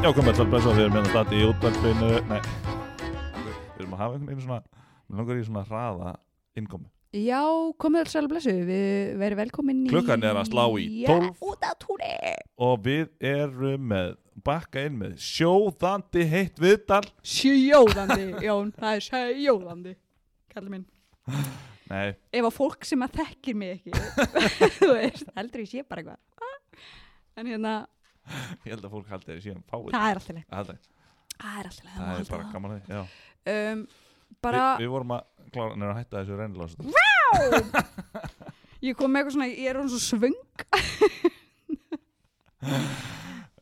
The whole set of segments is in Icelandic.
Já, komið alltaf blessa við erum hérna stati í útvarpinu Nei, við erum að hafa einhvern veginn svona Við langar í svona hraða innkomi Já, komið alls alveg blessu, við verðum velkomin í... Klukkan er að slá í 12. Já, út á túri. Og við erum með bakka inn með sjóðandi heitt viðdal Sjóðandi, Jón, það er sjóðandi, kallar minn. Nei, Ef að fólk sem að þekkir mig ekki, þú veist, heldur ég sé bara eitthvað. En hérna, ég held að fólk haldi þeir síðan fáið það er alltaf. Það er, Það er alltaf það er bara gaman að Já. Um, bara, Vi, Við vorum að klára en að hætta þessu reynilás ég kom með eitthvað svona, ég er hún svo svöng.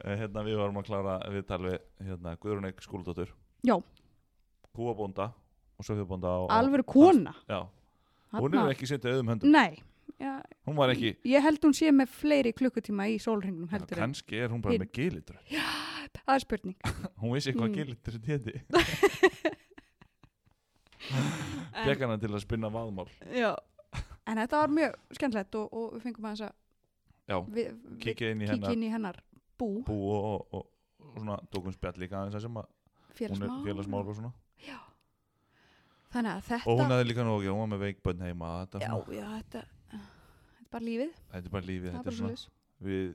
Hérna við vorum að klára við hérna, Guðrún Eik skúldóttur Já. Kúabónda og Söfjabónda og, Alvöru kona. Já, hún hefur ekki setið auðum höndum Nei, já, Hún var ekki ég held hún sé með fleiri klukkutíma í sólringnum heldur en. Kanski er hún bara Hin- með gilitur Það er spurning. Hún vissi hvað Mm. gilitur héti Fekk hana til að spinna vaðmál Já, en þetta var mjög skemmtilegt og, og við fengum að Já, við, við kíkja inn í hennar inn í hennar bú, bú og, og, og, svona tókum spjall líka aðeins að sem að hún er félagsmál. félagsmál og svona Þannig að þetta, Og hún hefði líka nóg, já, hún var með veikbönn heima þetta, já, já, þetta, þetta bara lífið, þetta er bara lífið, þetta er bara svona. Við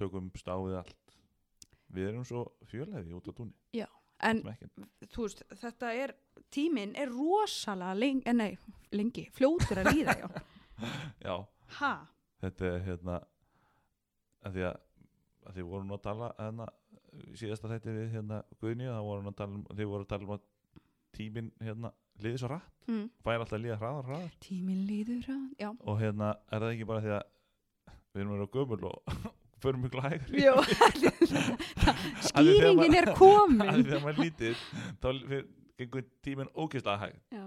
tökum stáfið allt Við erum svo fjölhefi út á túnni En sem ekki. þú veist, þetta er, tíminn er rosalega lengi, eh, nei, lengi, fljótur að líða, já. Já, Ha? þetta er hérna að því að, að því vorum að tala hérna, síðasta þætti við hérna Guðni þá vorum að tala um, þið voru að tala um að tíminn hérna liði svo rætt Mm. fær alltaf að líða hraðar hraðar Tíminn líður að, já. og hérna er það ekki bara því að við erum verið á gömul og förum mjög Jó, skýringin er að því komin. þegar maður er lítið þá gengur tíminn ógeðslega hæg Já.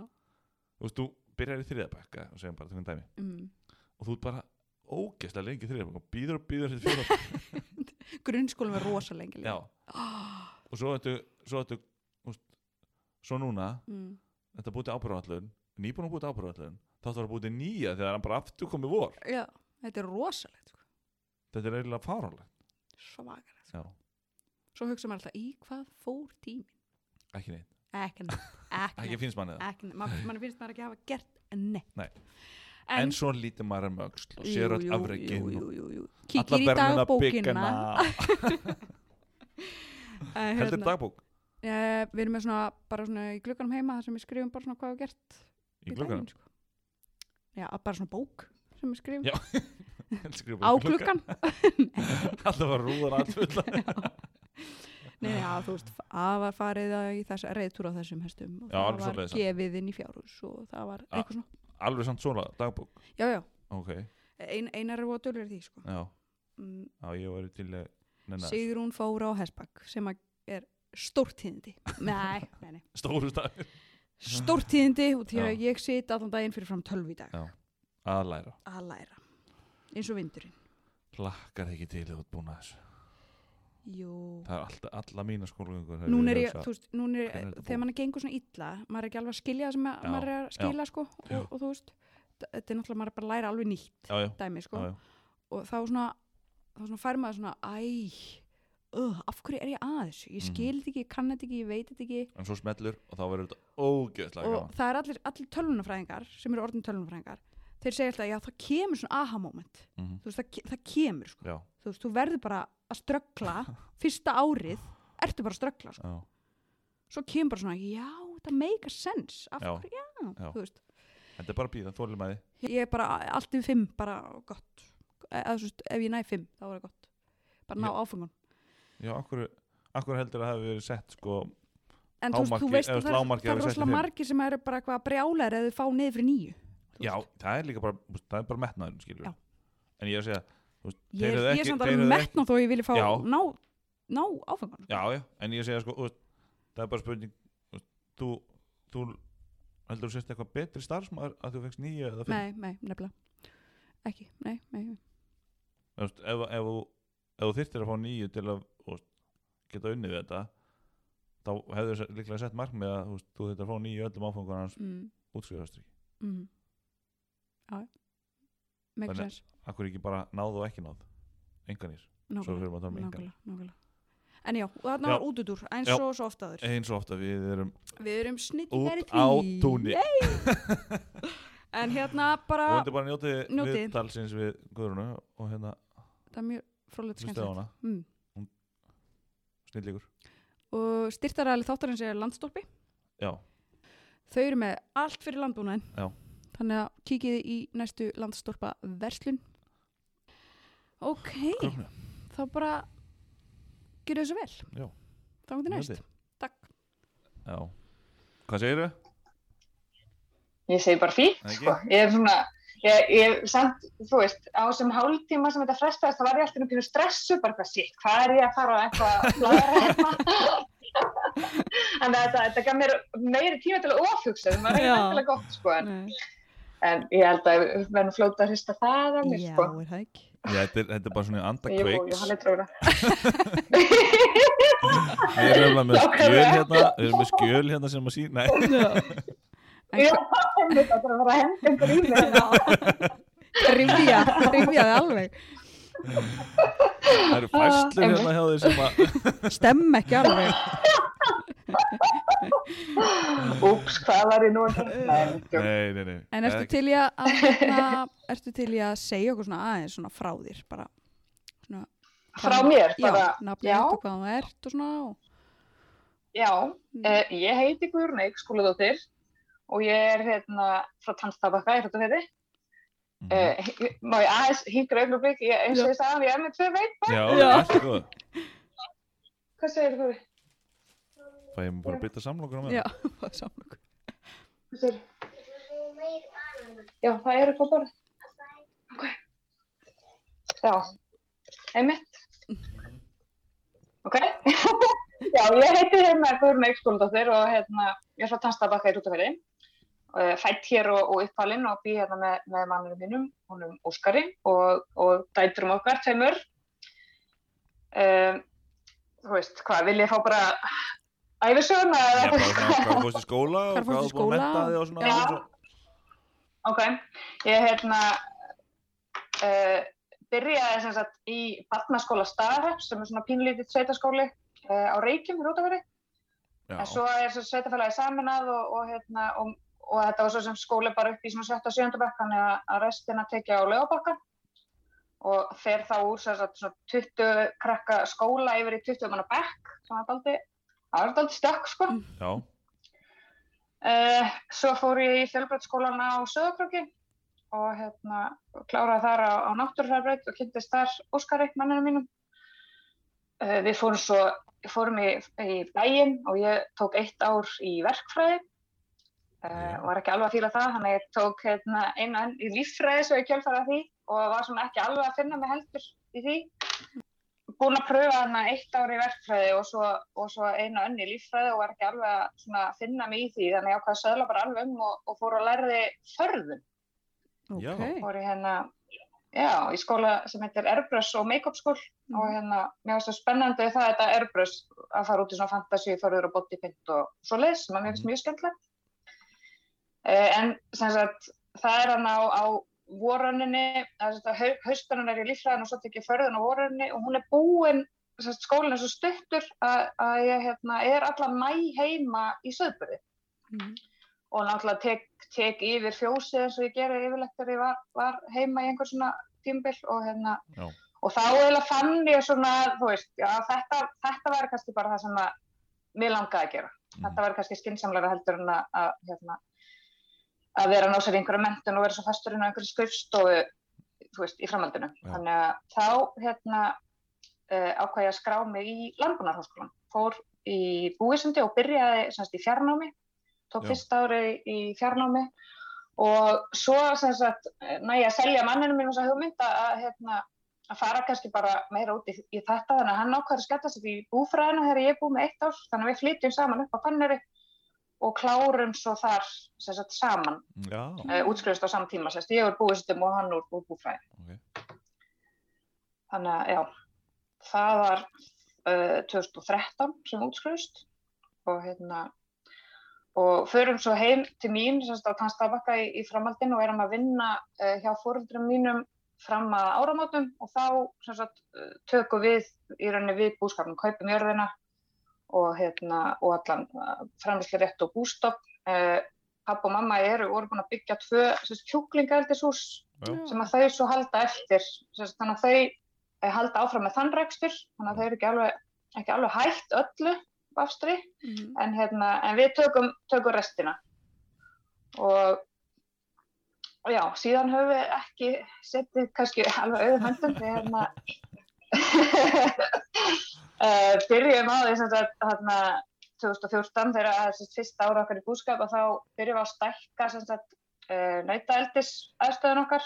þú veist, þú byrjar í þriðabækka og segjum bara tökum dæmi Mm. og þú ert bara ógeðslega lengi í þriðabækka og býður og býður til fjóra Grunnskólum er rosa lengi já og svo ættu svo svo núna Mm. Þetta búið til ábyrðavallun nýbúin að búið til ábyrðavallun þá ættu að búið til nýja þegar hann bara aftur komið vor Já, þetta er rosalegt, sko. þetta er eiginlega fáránlegt Svakalegt. já, Svo hugsa maður alltaf, í hvað fór tíminn? ekki neitt Ekki neitt. Ekki ekki finnst manni það Ekki neitt. Man, man finnst maður ekki hafa gert neitt. Nei. en, svo lítið maður er mögsl og sér öll afreikin jú, og jú, jú, jú. alla Kíkir í verðina dagbókina. byggina Eh, heldur hérna, dagbók eh, Við erum með svona, bara svona í glugganum heima þar sem við skrifum bara svona hvað við gert í glugganum daginn, sko. Já, bara svona bók sem við skrifum á gluggan. alltaf var rúðan allfulla Nei, já, þú veist, það var farið í þess reyðtúr á þessum hestum og Já, það var svoleiðis. gefið inn í fjárhús og það var Ah. eitthvað svona. alveg samt svona dagbók Já, já, ok, ein, einar er voða dölur því, sko. já, Mm, já ég var til að Sigrún fór á Hesbakk sem að er stórtíðindi nei, nei, nei. stafir stórtíðindi og því að ég sit allan daginn fyrir fram tölv í dag Já. að læra að læra eins og vindurinn hlakkar ekki til þú ert búin að þessu Jú. það er alltaf, alla mína skólagöngur Nún er ég, þú veist, nún er, Hvenær er þetta þegar mann gengur svona illa, maður er ekki alveg að skilja það sem að- Já, maður er að já. skila, sko, Já. og, og þú veist, þetta er náttúrulega, maður er bara að læra alveg nýtt já, já, dæmi, sko, já, já. og þá svona, þá svona fær maður svona, æ, uh, af hverju er ég að þessu? Ég Mhm. skil þetta ekki, ég kann þetta ekki, ég veit þetta ekki, en svo smellur og þá verður þetta ógeðslega og það er allir, allir tölvunafræðingar sem eru orðin tölvunafræðingar þeir segja alltaf, já það kemur svona aha moment Mhm. þú veist, það, það kemur sko. þú veist, þú verður bara að ströggla fyrsta árið, ertu bara að ströggla sko. svo kemur bara svona, já, það make a sense af Já. hverju, já, Já. þú veist þetta er bara að býða, þólum að ég er bara allt yfir fimm, bara gott eða þú veist, ef ég næ fimm, þá er það gott bara ná áfengun já, akkur, akkur heldur að það hefur verið sett sko, en þú, þú veist, að það, það er rosalega margir sem eru bara eitthvað brjálæri eða fá niður fyrir nýju já, það er líka bara það er bara metnaður, skilur Já. en ég er að segja veist, ég, er- er samt alveg hefðu ekki- metna þó ég vilja fá Já. ná, ná áfengun já, já, en ég er að segja sko, veist, það er bara spurning veist, þú, þú heldur þú sérst eitthvað betri starfsmaður að þú fegst nýja eða fimm? Nei, nei, nefnilega. Ekki, nei, nei. Ef, ef, þú- ef þú þyrftir að fá nýju til að geta unnið við þetta þá hefur þú líklega sett markmið að veist, þú að fá nýju öllum áfangur hans mm, útskrifastriki mm. já make Þannig- sense akkur ekki bara náð og ekki náð enganir, svo fyrir maður að tala um engan En já, og þarna Já. var útudúr, eins Já. og svo oft aður. eins og ofta við erum Við erum út á túnni En hérna bara, og þetta bara njótið Njótið. við talsins við Guðrunu og hérna það er mjög frólægt skemmtilegt. Mm. Snillíkur Og styrtaræli þáttarins er landstólpi. já, Þau eru með allt fyrir landbúnaðin. Já. Þannig að kíkiði í næstu landstólpa verslun. Ok, kroknu þá bara gerðu þessu vel. Já. Þá kom til næst. Takk. já, hvað segirðu? Ég segi bara fínt, sko. Ég er svona, ég, ég samt, þú veist, á þessum hálftíma sem þetta frestaðist, þá var ég alltaf um pínu stressu, bara hvað shit, hvað er ég að fara á eitthvað að blæra hérna? Þannig að þetta, þetta gaf mér meiri tíma til að ofhugsa, það var Já. eftirlega gott, sko, en, en ég held að við verðum fljóta að hrista það af mér, Já, sko. er það ekki? Já, þetta er, þetta er bara svona í anda Jú, hann er tróra. Við erum nefnilega með skjöl hérna Við erum með skjöl hérna sem að sína Nei, En Já, það er að fara að henda einhver í mig. rifja þið alveg. það eru einmitt. hérna hjá þeir sem að Stemm ekki alveg. Úps, hvað var ég nú? Nei. Nei, nei, En ertu til í að, hérna, ertu til í að segja okkur svona aðeins svona frá þér, bara svona, Frá mér, já, bara, já. og hvað þú ert og svona og, já, mm, Eh, ég heiti Guðrún Eik Skúladóttir og ég er hérna frá Tannstabakka í. Mhm. Uh, má ég aðeins hingra ég, eins og ég sagði, ég er með tvö veit. Já, Já. allt er góð Hvað segir þú? Ég mér bara að bytta samlokur á með já, það er saman okkur. Hvað segir Já, það er eitthvað bara. Ok. Já, einmitt. Ok. Já, ég heiti hérna Guðrún Eik Skúladóttir og hérna, ég er frá Tannstabakka í Hrjóttafirði. Uh, fætt hér og, og uppalinn og bý hérna með, með mannum mínum, honum Óskari og, og dæturum okkar, tveimur. Um, þú veist, hvað, vil ég fá bara æfisöguna? Já, bara hvað fórst í skóla og hvað búin að skóla? metta þig og svona Já. og svo- Ok, ég hérna uh, byrjaði sem sagt í barnaskóla Starheps sem er svona pínlítið sveitaskóli uh, á Reykjum Rútafjörði. Já, En svo er svo sveitafélagi saminað og, og, hérna, og, og þetta var svo sem skóli bara upp í svona 7. og 7. bekk þannig að, að restina tekja á lögabakka og fer þá úr sem sagt, svona 20 krakka skóla yfir í 20 manna bekk sem það var daldi stökk sko. já, Uh, svo fór ég í fjölbreytskólan á Söðakröki og hérna, kláraði þar á, á náttúrufæðbreyt og kynntist þar Óskari, manninu mínum. Uh, við fórum svo, fórum í, í bæinn og ég tók eitt ár í verkfræði uh, og var ekki alveg að fíla það, þannig að ég tók hérna, einu enn í líffræði svo ég kjölfæra því og var svona ekki alveg að finna mig heldur í því. Búin að pröfa þarna eitt ár í verkfræði og svo, og svo einu önn í líffræði og var ekki alveg að finna mig í því, þannig að ég ákvaði að söðla bara alveg um og, og fór að lærði förðun. Já. Ok. Fór ég hérna, já, í skóla sem heitir Airbrush og Makeup School Mm. og hérna, mér finnst það spennandi það þetta Airbrush að fara út í svona fantasy, förður og bodypaint og svo að mér finnst mjög skemmtilegt. Uh, en sem sagt, það er hann á, á vorunninni, haustunum er í líffræðin og svo tek ég förðun á vorunninni og hún er búin, sem sagt, skólinn er svo stuttur að, að ég hérna, er allan mæ heima í söðbyrði Mm. og náttúrulega tek, tek yfir fjósið eins og ég gerði yfirlegt þegar ég var, var heima í einhver svona tímbil og hérna Já. og þá eiginlega fann ég svona, þú veist, já þetta, þetta var kannski bara það sem að mér langaði að gera. Mhm. Þetta var kannski skynnsamlega heldur en að, að, hérna, að vera að ná sér í einhverja mentun og vera svo fastur inn á einhverju skrifstofu, þú veist, í framhaldinu. Já. Þannig að þá, hérna, uh, ákvað ég að skrá mig í landbúnarháskólan. Fór í búisandi og byrjaði semst, í fjarnámi, tók Já. fyrsta ári í fjarnámi og svo sem sagt næja að selja manninu mínu þessa hugmynd að, að, hérna, að fara kannski bara meira út í, í þetta þannig að hann ákvæður sér í búfræðinu þegar ég er búið með eitt ár þannig að við flytjum saman upp á Fanneri og klárum svo þar sagt saman. Uh, útskrifist á saman tíma sérst, ég er búistum og hann úr, búfræði. Ok. Þannig að já það var uh, 2013 sem útskrifist og hérna og förum svo heim til mín semst á Tannstabakka í, í framhaldinu og erum að vinna uh, hjá fóruldrum mínum fram að áramótum og þá sagt, tökum við í rauninni við búskapnum, kaupum jörðina og, hérna, og allan framlýsli rétt og bústopp. Uh, Papp og mamma eru voru búin að byggja tvö kjúklingaeldishús sem að þau svo halda eftir. Sagt, Þannig að þau eh, halda áfram með þann rekstur, þannig að þau eru ekki alveg, ekki alveg hægt öllu afstri Mhm. en, hérna, en við tökum, tökum restina og, og já, síðan höfum við ekki setið kannski alveg auðum höndum við hérna uh, byrjum á því sem sagt hérna 2014 þegar það er sem sagt fyrsta ára okkar í búskap og þá byrjum við að stækka sem sagt uh, nautaeldis aðstöðun okkar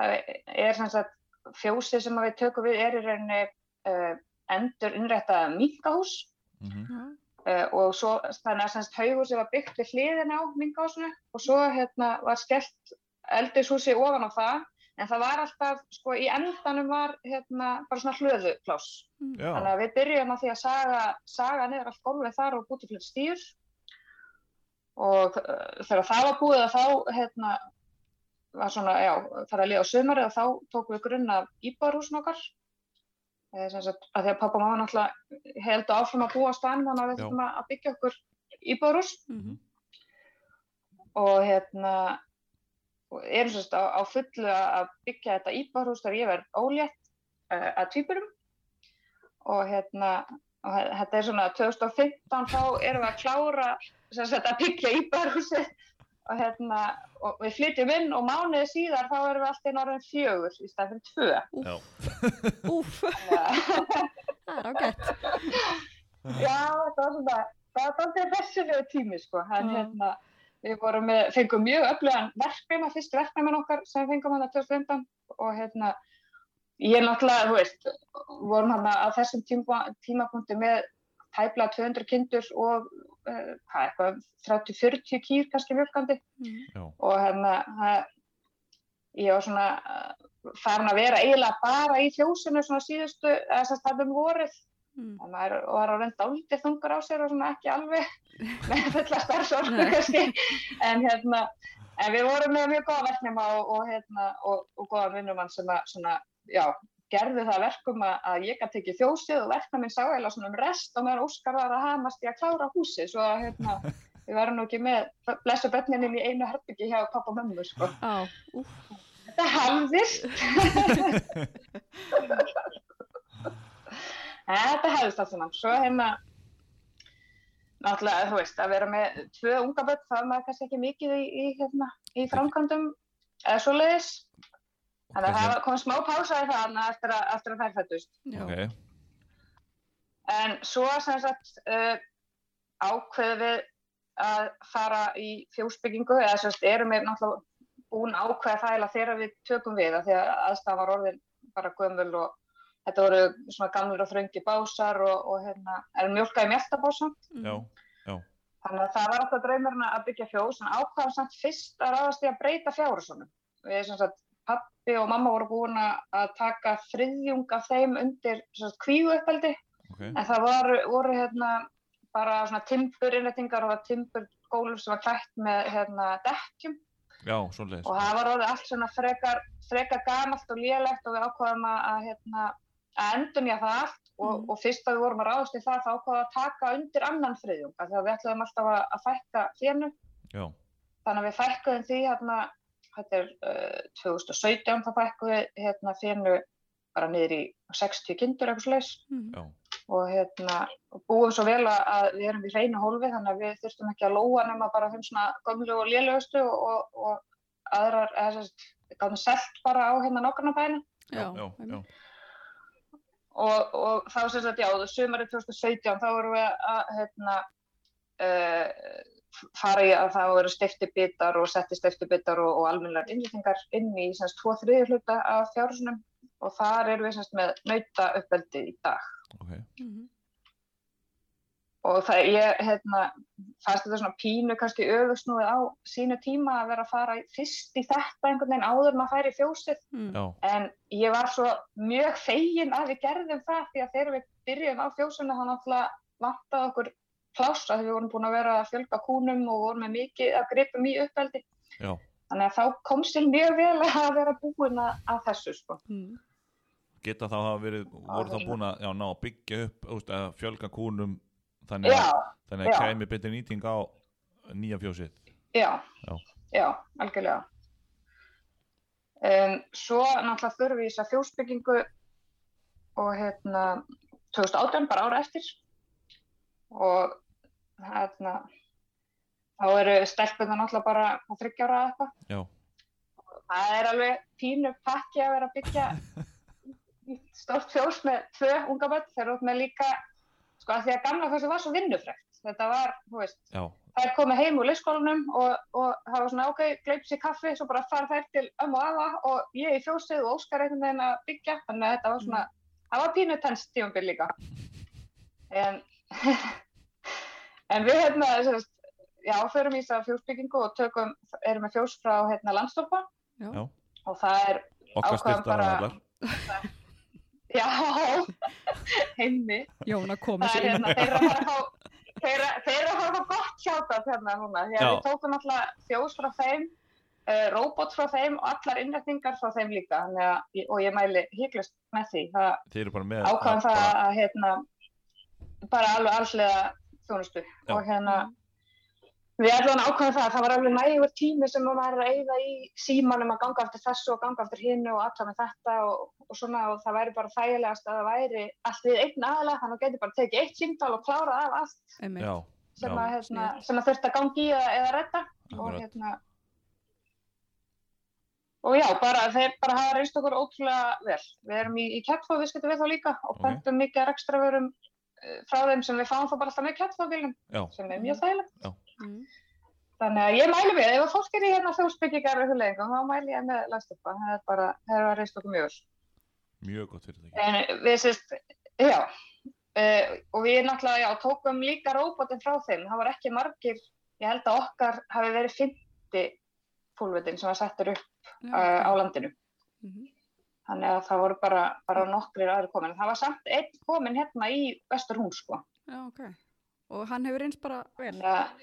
það er sem sagt fjósið sem að við tökum við er í rauninni uh, endur innrættað minkahús Mhm. Já. Uh, og svo þannig að semst haughúsi var byggt við hliðina á minkahúsinu og svo hérna var skellt eldishúsi ofan á það en það var alltaf, sko í endanum var hérna bara svona hlöðupláss. Já. þannig að við byrjum á því að saga, saga niður allt gólfið þar og búti fyrir stýr og uh, þegar það var búið að þá hérna var svona, já, þar að liða á sömari og þá tókum við grunn af íbúðarhúsin okkar. Eh, sem sagt, að því að pappa og mamma náttúrulega heldur áfram að búa á staðnum þannig að við þurfum að byggja okkur íbúðarhús. Mhm. og hérna og erum sérst á, á fullu að að byggja þetta íbúðarhús þegar ég verð ólétt uh, að tvíburum og hérna og þe- þetta er svona 2015 þá erum við að klára sem sagt að byggja íbúðarhúsið og hérna og við flytjum inn og mánuði síðar þá erum við alltaf í norðin fjögur í fyrir tvö Já. Úf, það er ágætt. Já, það var svona, það var alltaf ressilegu tími sko, en Já. hérna, við vorum með, fengum mjög öflugan verkefna, fyrst verkefnin okkar sem fengum hann að 2015 og hérna, ég náttúrulega, þú veist, vorum hann að þessum tíma, tímapunkti með tæplega 200 kindur og uh, hvað, eitthvað, 30-40 kýr kannski mjölkandi. Já. og hérna, ég var svona uh, farin að vera eiginlega bara í fjósinu svona síðustu, eða þess að það um Mhm. og maður var að reynda álítið þungur á sér og svona ekki alveg með fulla starfsorku Nei. kannski en hérna en við vorum með mjög góða verknema og, og hérna og, og góða vinnumann sem að svona, já, gerði það að verkum að, að ég gæti ekki fjósið og verkna minn sá eða svona um rest og meðan Óskar var að hamast í að klára húsið svo að hérna við varum nú ekki með blessu bönnininn í einu herbyggi hjá pappa og mömmu sko. Á, Þetta hafðist Þetta hefðist allt saman. Svo hérna, náttúrulega, þú veist, að vera með tvö unga börn, það er maður kannski ekki mikið í, í, hérna, í framkvæmdum eða svo leiðis. Þannig að það kom smá pása í það þarna eftir að, eftir að þær fættust. já. Ok. En svo sem sagt uh, ákveðum við að fara í fjósbyggingu, eða sem sagt erum við náttúrulega búin að ákveða það eða þegar við tökum við, af því að aðstæðan var orðin bara gömul og þetta voru svona gamlir og þröngi básar og, og hérna, er mjölkaði mjöltabása. Já. Mhm. Þannig að það var alltaf draumurinn að byggja fjós, en ákvaðum samt fyrst að ráðast í að breyta fjárhúsunum. Við sem sagt, pappi og mamma voru búin að taka þriðjung af þeim undir sem sagt, kvígu uppeldi Ok. En það voru, voru hérna bara svona timburinnrettingar og timbur gólf sem var klætt með hérna dekkjum Já, og það var allt svona frekar, frekar gamalt og lélegt og við ákvaðum að, að, hérna, að endunja það allt og, Mhm. og fyrst að við vorum að ráðast í það þá ákvaðum við að taka undir annan friðjung af því að við ætlaðum alltaf að, að fækka férnu Já. þannig að við fækkuðum því hérna, þetta er uh, 2017 þá fækkuðum við hérna férnu bara niður í 60 kindur eitthvað slags Mhm. Já. og hérna búum svo vel að, að við erum í hreinu hólfi þannig að við þurftum ekki að lóa nema bara þeim svona gömlu og lélugustu og, og, og aðrar, eða þess að gáðum selt bara á hérna nákvæmnabæðinu Já. Já. Já. Og, og þá sem sagt, já, sumarið 2017 þá vorum við að hérna uh, fara í að það voru stiftibitar og setti stiftibitar og, og almennilegar innrýtingar inn í semst tvo þriði hluta af fjársunum og þar erum við semst með nauta uppeldi í dag Ok. Mhm. Og það ég hérna, fannst þetta svona pínu kannski öfugsnúið á sínu tíma að vera að fara fyrst í þetta einhvern veginn áður að færi í fjósið. Já. en ég var svo mjög fegin að við gerðum það því að þegar við byrjum á fjósinu þá náttúrulega vantaði okkur pláss að við vorum búin að vera að fjölga kúnum og vorum með mikið að gripum í uppeldi Já. þannig að þá komst til mjög vel að vera búin að, að þessu sko. Mm. geta þá hafa verið, voru þá búin að já, ná að byggja upp, úst, að fjölga kúnum þannig Já, að, þannig að kæmi betur nýting á nýja fjósið já, Já. já, algjörlega. Um, svo náttúrulega þurfum við þess að fjósbyggingu og hérna 2018, bara ára eftir og hérna þá eru stelpunar náttúrulega bara á þryggjára eða eitthvað. Það er alveg pínu pakki að vera að byggja stórt fjós með tvö unga börn þegar út með líka, sko að því að gamla fjósi var svo vinnufrekt. Þetta var, þú veist, já, þær komið heim úr leikskólanum og, og það var svona ok, gleip sér kaffi, svo bara fara þær til ömmu afa og ég í fjósið og Óskar einhvern veginn að byggja, þannig að þetta var svona, það var pínu tens tíumbil líka. En, en við hérna, sérst, já, förum í þess að fjósbyggingu og tökum, erum með fjós frá hérna. Já. og það er, styrta bara- aðlar já, heimmi, Jón að koma það sér er inn. hérna, þeir eru að að að að fá gott hjáta hérna núna, því að Já. við tókum alltaf fjós frá þeim, uh, robot frá þeim og allar innrætningar frá þeim líka þannig að, og ég mæli hygglust með því, það þeir eru bara með ákvæðum það bara, að hérna, bara alveg allega þjónustu. Og hérna við allan ákvæðum það að það var alveg nægur tími sem maður er að eyða í símanum að ganga eftir þessu og ganga eftir hinnu og alltaf með þetta og, og svona og það væri bara þægilegast að það væri allt við einn aðalega þannig að getur bara tekið eitt símtal og klárað af allt já, sem, Já. að, hérna, sem að þurft að gangi í eða, eða redda. Og hérna og já, bara þeir bara hafa reynst okkur ótrúlega vel. Við erum í, í kettfóð, við skemmtum við þá líka og pöntum mikið af ekstra vörum uh, frá þeim sem við fáum þá bara alltaf með já, sem er mjög þægilegt Mm. þannig að ég mæli við, ef að fólk er í hérna þjóðsbyggingar og hugleggingum, þá mæli ég með læstöpa það er bara, það er reynst okkur mjög mjög gott fyrirtæki En við sérst, já, uh, og við náttúrulega, já, tókum líka róbotinn frá þeim. Það var ekki margir, ég held að okkar hafi verið 50 fólkveitin sem var settur upp uh, á landinu. Mhm. Þannig að það voru bara, bara nokkrir aðri komin. Það var samt einn komin hérna í Vesturhún, sko. Já, ok. Og hann hefur eins bara vel. Þannig að,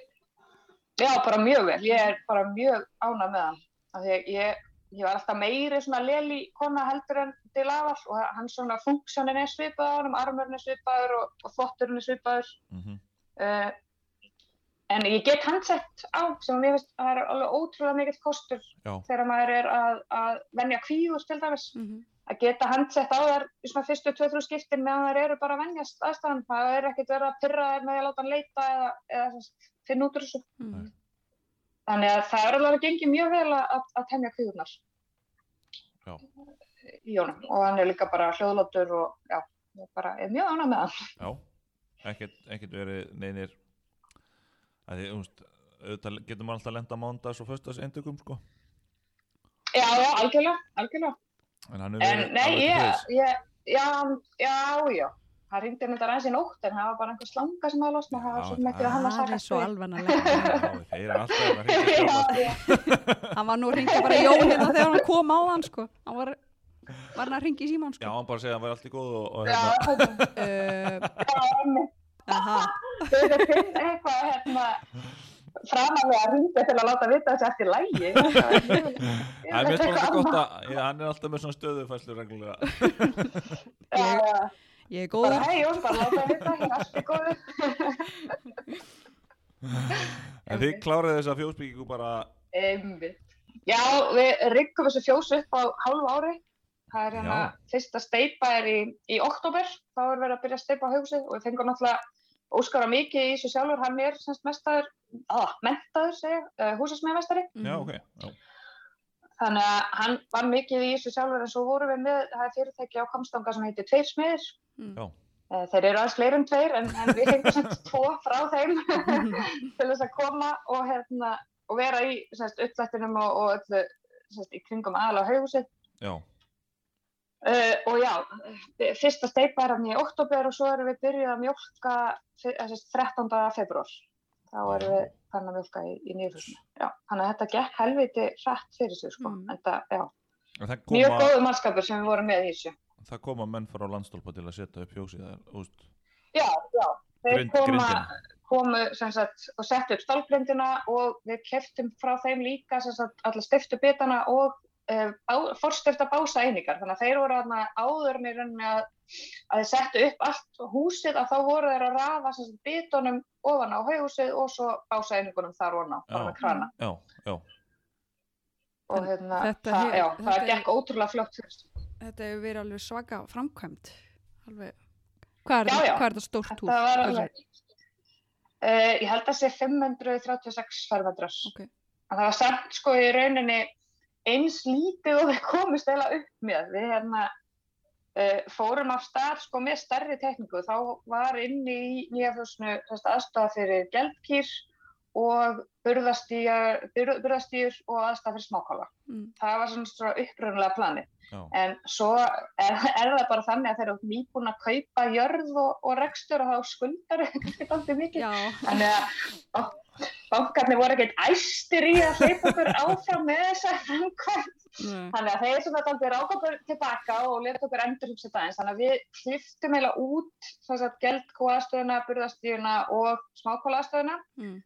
já, bara mjög vel. Ég er bara mjög ánað með hann. Af því að ég, ég var alltaf meiri svona leli kona heldur en til afall og hann svona funksjónin er svipaður armurinn er svipaður og, og þvotturinn er svipaður. mm Uh, en ég get handsett á sem mér finnst að það er alveg ótrúlega mikill kostur já, þegar maður er að, að venja kvíður til dæmis. Mhm. Að geta handsett á þær í svona fyrstu 2-3 skiptin meðan þær eru bara að venjast aðstæðan. Það er ekkert verið að pyrra þær með að láta hann leita eða, eða finna út úr þessu. Mhm. Þannig að það er alveg að gengi mjög vel að, að temja kvíðurnar Já. í honum og hann er líka bara hljóðlótur og já, ég bara er mjög ánað með hann. já ekkert, ekkert verið neynir að því, þú veist auðvitað getur maður alltaf að lenda mándags og föstags endugum sko Já, já, algjörlega, algjörlega. en hann En verið nei, alveg til ég, já, já, já. Það ringdi mér þetta aðeins í nótt en það var bara einhver slanga sem hafði losnað. Það var Já, svo mikið að hann að Það er svo við. alvanalegt. Já, þeir eru alltaf að hringja Já, sjálfast. já, Hann var nú að ringja bara í Jón hérna þegar hann kom á hann, sko. Hann var, var hann að ringja í síman, Já, sko. hann bara segja að hann væri allt í góð og, og já, hérna, Uh, já, Þau að finna eitthvað hérna framalega að ringja til að láta vita þessi eftir lægi. það er bara alltaf gott að já, hann er alltaf með svona stöðufæslu reglulega já. ég er Bara góður. hei, Jón, bara láta vita, hérna allt er góður. en þið kláraði þessa fjósbyggingu bara Einmitt. Já, við riggum þessu fjós upp á hálfu ári. Það er hérna, Já. fyrsta steipa er í, í oktober, þá er verið að byrja að steipa húsið og við fengum náttúrulega Óskara mikið í þessu sjálfur, hann er semst mestaður, að, mentaður segja, uh, húsasmiðmestari. já, Mhm. ok, já, Þannig að hann var mikið í þessu sjálfur en svo vorum við með, það er fyrirtæki á Kamstanga sem heitir Tveir smiðir. Mm. já, Uh, þeir eru aðeins fleiri en tveir en, en við fengum semst tvo frá þeim til þess að koma og, hérna, og vera í semst, upplættinum og, og öllu semst, í kringum aðalega haugusið. já, Uh, og já, eh, fyrsta steipa er hann í oktober og svo erum við byrjuð að mjólka fyr- sem sagt, 13. februar. Þá erum við fann að mjólka í, í nýjurhúsinu. Já, þannig að þetta gekk helviti hrætt fyrir sig, sko. Mm. Þetta, það mjög koma, góðu mannskapur sem við vorum með í þessu. það koma menn frá landstólpa til að setja upp úst, Já, já, þeir Grind- koma, komu sem sagt, og settu upp stálgrindina og við keftum frá þeim líka sem sagt, alla stiftu bitana og uh, forstifta bása einingar. Þannig að þeir voru aðna áður með að, að þeir settu upp allt húsið að þá voru þeir að rafa bitunum ofan á haughúsið og svo bása einingunum þar ofan á, krana. já, já, Og hérna, Þetta það, já, það þetta gekk ótrúlega fljótt fyrst. Þetta hefur verið alveg svaka framkvæmt. Alveg. Hvað er, Já, þetta, já. hvað er þetta stórt hús? Þetta var alveg, uh, ég held að sé 536 fermetrar. Ok. En það var samt sko í rauninni eins lítið og við komumst eða upp með. Við hérna uh, fórum af stað sko með stærri tekníku. Þá var inni í nýjafjósnu aðstofa fyrir geldkýr og burðastýr, burðastýr og aðstofa fyrir smákála. Mm. Það var svona, svona upprunalega planið. já, En svo er, er það bara þannig að þeir eru nýbúin að kaupa jörð og, og rekstur og þá skuldar ekkert aldrei mikið. Já, Þannig að bankarnir voru ekkert æstir í að hleypa okkur áfram með þessa framkvæmt. nei. Þannig að þeir sem þetta aldrei ráka okkur tilbaka og leta okkur endur hugsa það eins. Þannig að við hliftum eiginlega út geldkóaðstöðuna, burðastíðuna og smákólaðstöðuna Mm.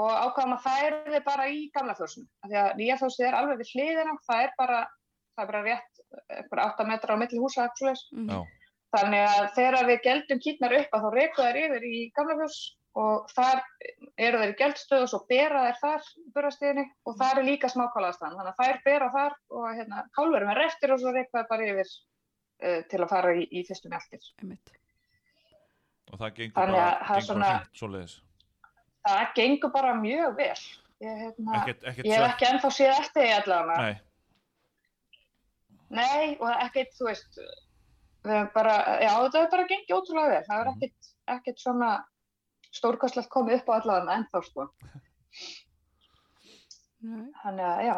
og ákvæðum að það er þið bara í gamla fjósinu. Því að nýja fjósið er alveg við hliðina, það er bara, það er bara rétt eitthvað 8 metra á milli húsa. Mm. já, Þannig að þegar við geldum kýtnar upp að þá reyku þær yfir í gamla fjós og þar eru þær í geldstöð og svo bera þær þar burastíðinni og þar er líka smákálaðastan. Þannig að þær bera þar og hérna kálverum er eftir og svo þær bara yfir uh, til að fara í, í fyrstu mjöltir. Einmitt. og það gengur Þannig bara, að það er svona-. Það gengur bara mjög vel. Ég, hérna, Ekkert, ekkert ég hef ekki ennþá séð eftir því allavega. Nei, Nei, og ekkert, þú veist, bara, já, þetta hefur bara gengið ótrúlega vel. Það er ekkert, ekkert svona stórkostlegt komið upp á allavega ennþá, sko. Nei. Þannig að, já.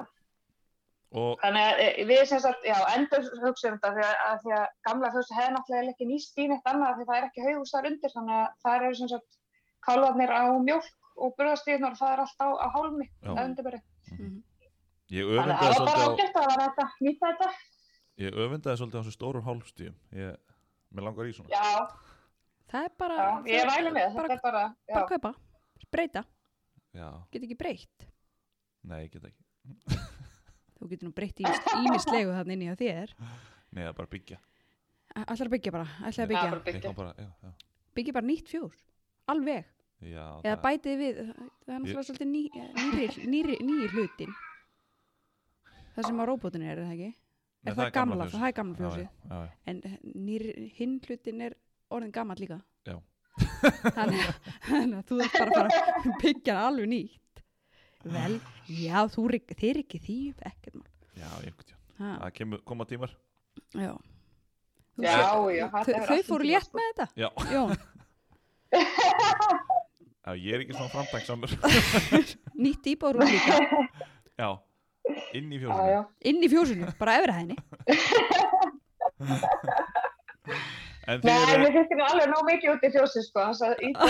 og Þannig að e, við sem sagt, já, endur hugsaðum þetta því að, að því að gamla fjósi hefði náttúrulega ekki nýst í neitt annað því það er ekki haugus þar undir þannig að það eru sem sagt kálvarnir á mjólk og burðastíðnar og það er allt á, á hálmi að undirbæri. Mhm. ég Þannig að það var bara ágætt að það var þetta, nýta þetta. ég öfundaði svolítið á þessu stórum hálfstíðum ég, mér langar í svona Já, Það er bara, já, ég það- væli með, bara, þetta er bara, já. bara kaupa, breyta, já, get ekki breytt. nei, get ekki Þú getur nú breytt ímislegu þannig inn í á þér. nei, það er bara að byggja Ætlar að byggja bara, ætlar að Já, byggja. bara byggja. Bara, já, já, Byggja bara nýtt fjós, alveg. já Eða það- bætið við, það er náttúrulega svolítið ný, nýri, nýri, nýri hlutin. Það sem á róbótinu er, er það ekki? Nei, Er það, gamla, fjósið. það er gamla Já, fjósið. já, já, já. En nýri, hinn hlutin er orðin gammal líka. Já. Þannig að- þú þarf bara að byggja hann alveg nýtt. Vel, já, þú, þið er ekki því upp ekkert mál. já, einhvern Ha, það kemur, koma tímar já. Þú Já, sé- já, Þau, fóru létt sko. með þetta, já, Jón. já, ég er ekki svona framtæksamur Nýtt íbúður líka, já, inn í Já, já. inn í fjósinu, bara efri hæðinni. en þið Nei, eru mér finnst ekki alveg nóg mikið út í fjósi, sko, þess að líka.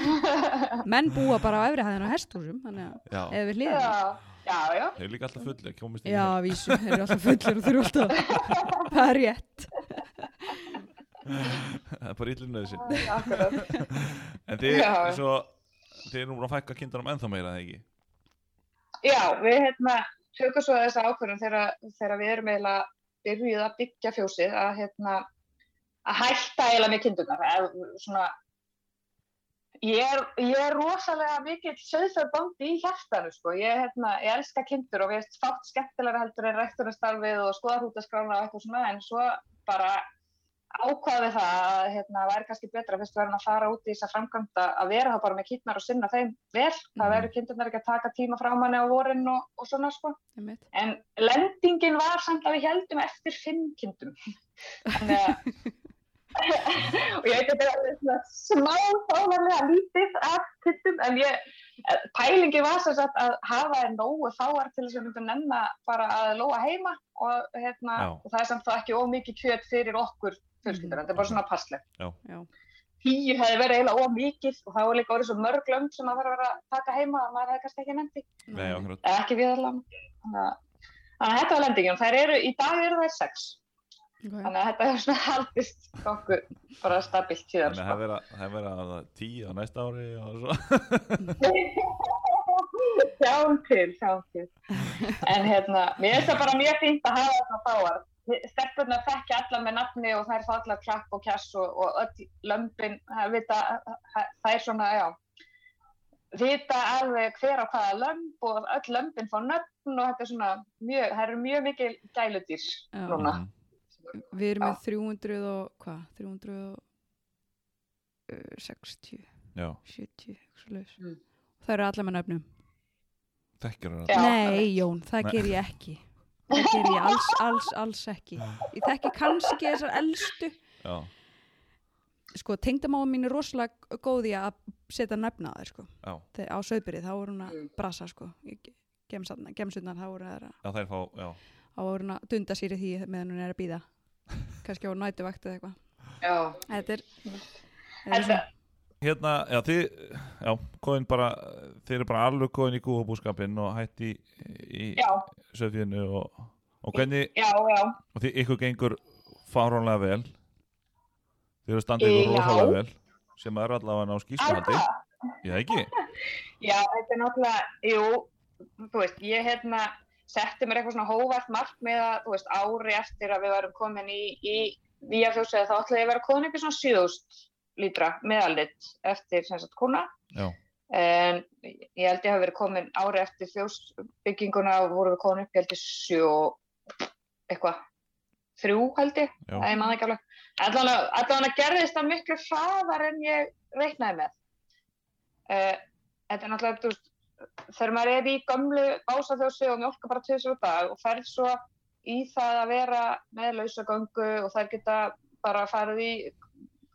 Menn búa bara á efri hæðinu á hestúsum, þannig að eða við hliðina. Já, já, já. þeir eru líka alltaf fullir komist ekki Já, vísu, þeir eru alltaf fullir og þurfa alltaf. Það er rétt. það er bara illinu þessi Já, akkurat. en þið, Já. svo, þið eru nú búin að fækka kindunum ennþá meira, eða ekki? Já, við hérna tökum svo þessa ákvörðum þegar, þegar við erum eiginlega byrjuð að byggja fjósið að hérna að hætta eiginlega með kindunar svona ég er, ég er rosalega mikill söðfjörðbóndi í hjartanu sko. ég, hérna, ég elska kindur og við erum fátt skemmtilega heldur en rektoristarfið og skoðarhútaskrána og eitthvað svona en svo bara ákvaði það að hérna, væri kannski betra fyrst verðin að fara út í þess að framkvæmda að vera það bara með kýtnar og sinna þeim vel. Það Mhm. verður kindurnar ekki að taka tíma frá manni á vorin og, og svona sko. En lendingin var samt að við heldum eftir fimm kindum. Þannig að og ég veit að þetta er smá fálarlega lítið af kindum en ég, pælingi var sem sagt að hafa þær nógu fáar til þess að við myndum nefna bara að lóa heima og, hérna, og það er samt þá ekki ómikið kjöt fyrir okkur fjölskyldur, þetta er bara svona passlegt. Já. Tíu hefði verið eiginlega ómikið og það var líka orðið svo mörg lönd sem að vera að taka heima að maður hefði kannski ekki nefndi, Nei, akkurat. eða ekki við allavega. Þannig að, þetta var lendingin og þær eru, í dag eru þær sex. Okay. þannig að þetta hefur svona haldist okkur bara stabilt síðan Þannig að sko. það það vera að tíu á næsta ári og svo. sjáum til, sjáum til en hérna, mér finnst það bara mjög fínt að hafa þetta fáar stelpunar þekkja alla með nafni og þær fá alla klapp og kjass og, og öll lömpin það vita, það er svona, já vita alveg hver á hvaða lömp og öll lömpin fá nöfn og þetta er svona mjög, það eru mjög mikil gæludýr núna Mhm. Við erum Já. með 300 og hvað? 360, Já, 70, eitthvað. Mm. Það eru allar með nöfnum. Nei, Jón, það Nei. ger ég ekki. Það ger ég alls, alls, alls ekki. Ég þekki kannski þessar elstu. Já, Sko, tengdamáma mín er rosalega góð í að setja nöfna á þeir, sko. já, Þegar á söðbyrði, þá voru hún að Mm. brasa, sko. Gemsurnar, þá voru það já, þær fá, já, þá voru hún að dunda sér í því meðan hún er að býða. Kannski á nætuvakt eða eitthvað. já. Þetta er... Þetta, Hérna, já, þið, já, koðin bara, þið eru bara alveg koðin í kúabúskapin og hætti í, í já, söfjunu og, og hvernig, já, já og þið ykkur gengur fáránlega vel, þið eru standið ykkur rosalega vel, sem er allavega á það? já ekki? Já, þetta er náttúrulega, jú, þú veist, ég hérna setti mér eitthvað svona hóvart mark með að, þú veist, ári eftir að við varum komin í, í Víafjósið, þá ætlaði ég að vera komin eitthvað svona 7000 lítra meðalit eftir sem sagt kuna. En ég held ég hafi verið komin ári eftir fjósbygginguna og voru við komin upp, ég held ég og eitthvað, þrjú held ég, það ég maður ekki alveg. Allavega gerðist það miklu hraðar en ég reiknaði með. Uh, þetta er náttúrulega, þegar maður er í gömlu básafjósi og mjólka bara tvisur á dag og ferð svo í það að vera með lausagöngu og þær geta bara farið í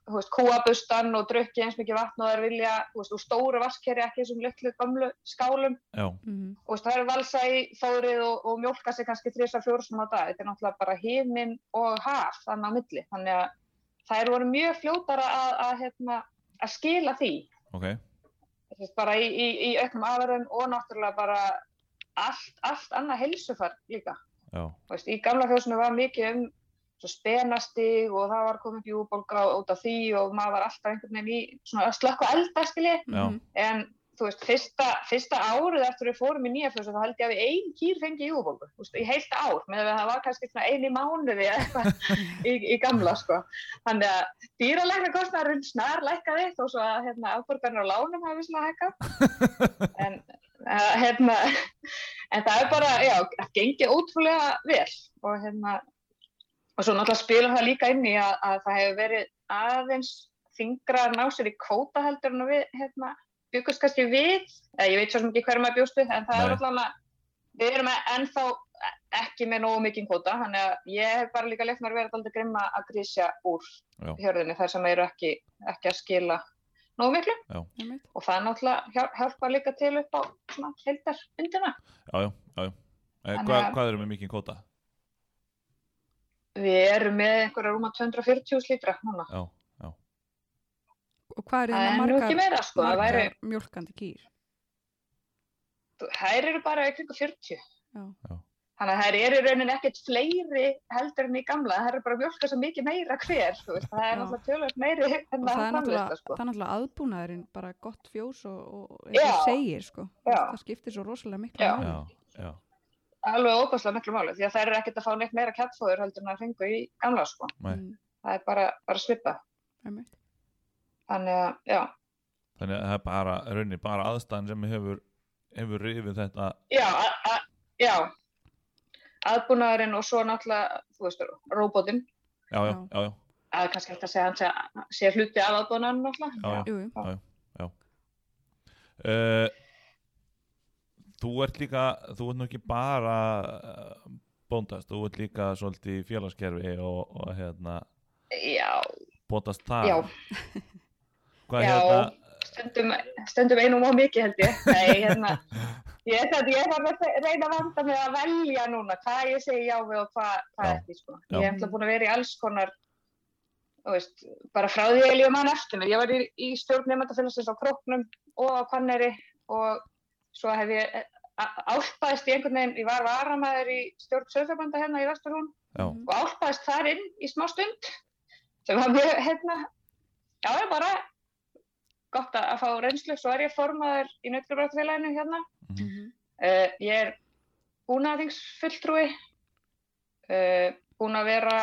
kúabustan og drukki eins mikið vatn og þær vilja, þú veist, úr stóru vaskeri ekki þessum litlu gömlu skálum já, Mhm. og það er valsa í fórið og, og mjólka sig kannski 3-4 sem á dag. Þetta er náttúrulega bara himinn og haf þannig á milli. Þannig að þær voru mjög fljótara að, að, hérna, að skila því. ok, bara í, í, í auknum afverðum og náttúrulega bara allt, allt annað heilsufar líka. Veist, í gamla fjósinu var mikið um spenastig og það var komið bjúbólga út af því og maður var alltaf einhvern veginn í svona að slökka elda skilji. já, Mhm. En þú veist, fyrsta, fyrsta árið eftir við fórum í nýja fjósa þá held ég að við ein kýr fengi í úbólgu, þú veist, í heilt ár, með að það var kannski svona eini mánuði eða eitthvað í, í gamla, sko. Þannig að dýralækna kostnarinn snar lækkaði þó svo að hérna, afborgarnir á lánum hafi svona hækkað. En, uh, hérna, en það er bara, já, það gengið ótrúlega vel og hérna, og svo náttúrulega spilur það líka inn í að, að það hefur verið aðeins þingra ná sér í kvóta heldur en við, hérna, byggust kannski við, eða ég veit svo sem ekki hverju maður bjóst við, en það Nei. er alltaf við erum ennþá ekki með nógu mikið kvóta, þannig að ég hef bara líka að vera alltaf grimma að grísja úr Já. hjörðinni þar sem eru ekki, ekki að skila nógu miklu Einmitt. og það er náttúrulega hjál- hjálpar líka til upp á svona heldar undina. já, já, já, já. Eh, Þannig hvað, að- eru með mikið kóta? Við erum með einhverja rúma 240 lítra núna. Já, já, Og hvað er Það það er margar, sko, það væri, margar mjólkandi kýr? þær eru bara í kringu 40. Já. Þannig að þær eru í rauninni ekkert fleiri heldur en í gamla, þær eru bara að mjölka svo mikið meira hver, þú veist, það er Já. náttúrulega tölvöld meiri en Og það er það náttúrulega, framleysla sko. það er náttúrulega aðbúnaðurinn bara gott fjós og, og eins og Já. segir sko. Já. Það skiptir svo rosalega miklu Já. máli. já, já, Alveg óbærslega miklu máli, því að þær eru ekkert að fá neitt meira kjattfóður heldur en að fengu í gamla sko. Nei. Mm, Það er bara, bara svipa. einmitt. Þannig að, já, þannig að það er bara, rauninni, bara aðstæðan sem hefur, hefur rifið þetta, já, a, a, já, aðbúnaðurinn og svo náttúrulega, þú veist, róbótinn, já, já, Já. já, já, að kannski hægt að segja hann sé, sé hluti af aðbúnaðurinn náttúrulega. Já, já. Jú, jú. Uh, þú ert líka þú ert nú ekki bara uh, bóndast, þú ert líka svolítið í félagskerfi og, og hérna Já, bóndast það já, hvað Já. hérna stundum, stundum einum og mikið held ég. Nei, hérna, ég er það, ég þarf að reyna að vanda mig að velja núna hvað ég segi já við og hvað, hvað ekki, sko. Já. Ég hef ætla búin að vera í alls konar, veist, bara frá því að ég lífa mann eftir mér. Ég var í, í stjórn nefndafélagsins á Króknum og á Kvanneri og svo hef ég a- álpaðist í einhvern veginn, ég var varamæður í stjórn sögfjarbanda hérna í Vesturhún og álpaðist þar inn í smá stund sem var mjög, hérna, já, bara gott að, að fá reynslu, svo er ég formaður í Nautlubrættfélaginu hérna. mhm, Mhm. Uh, ég er búnaðingsfulltrúi, uh, búin að vera,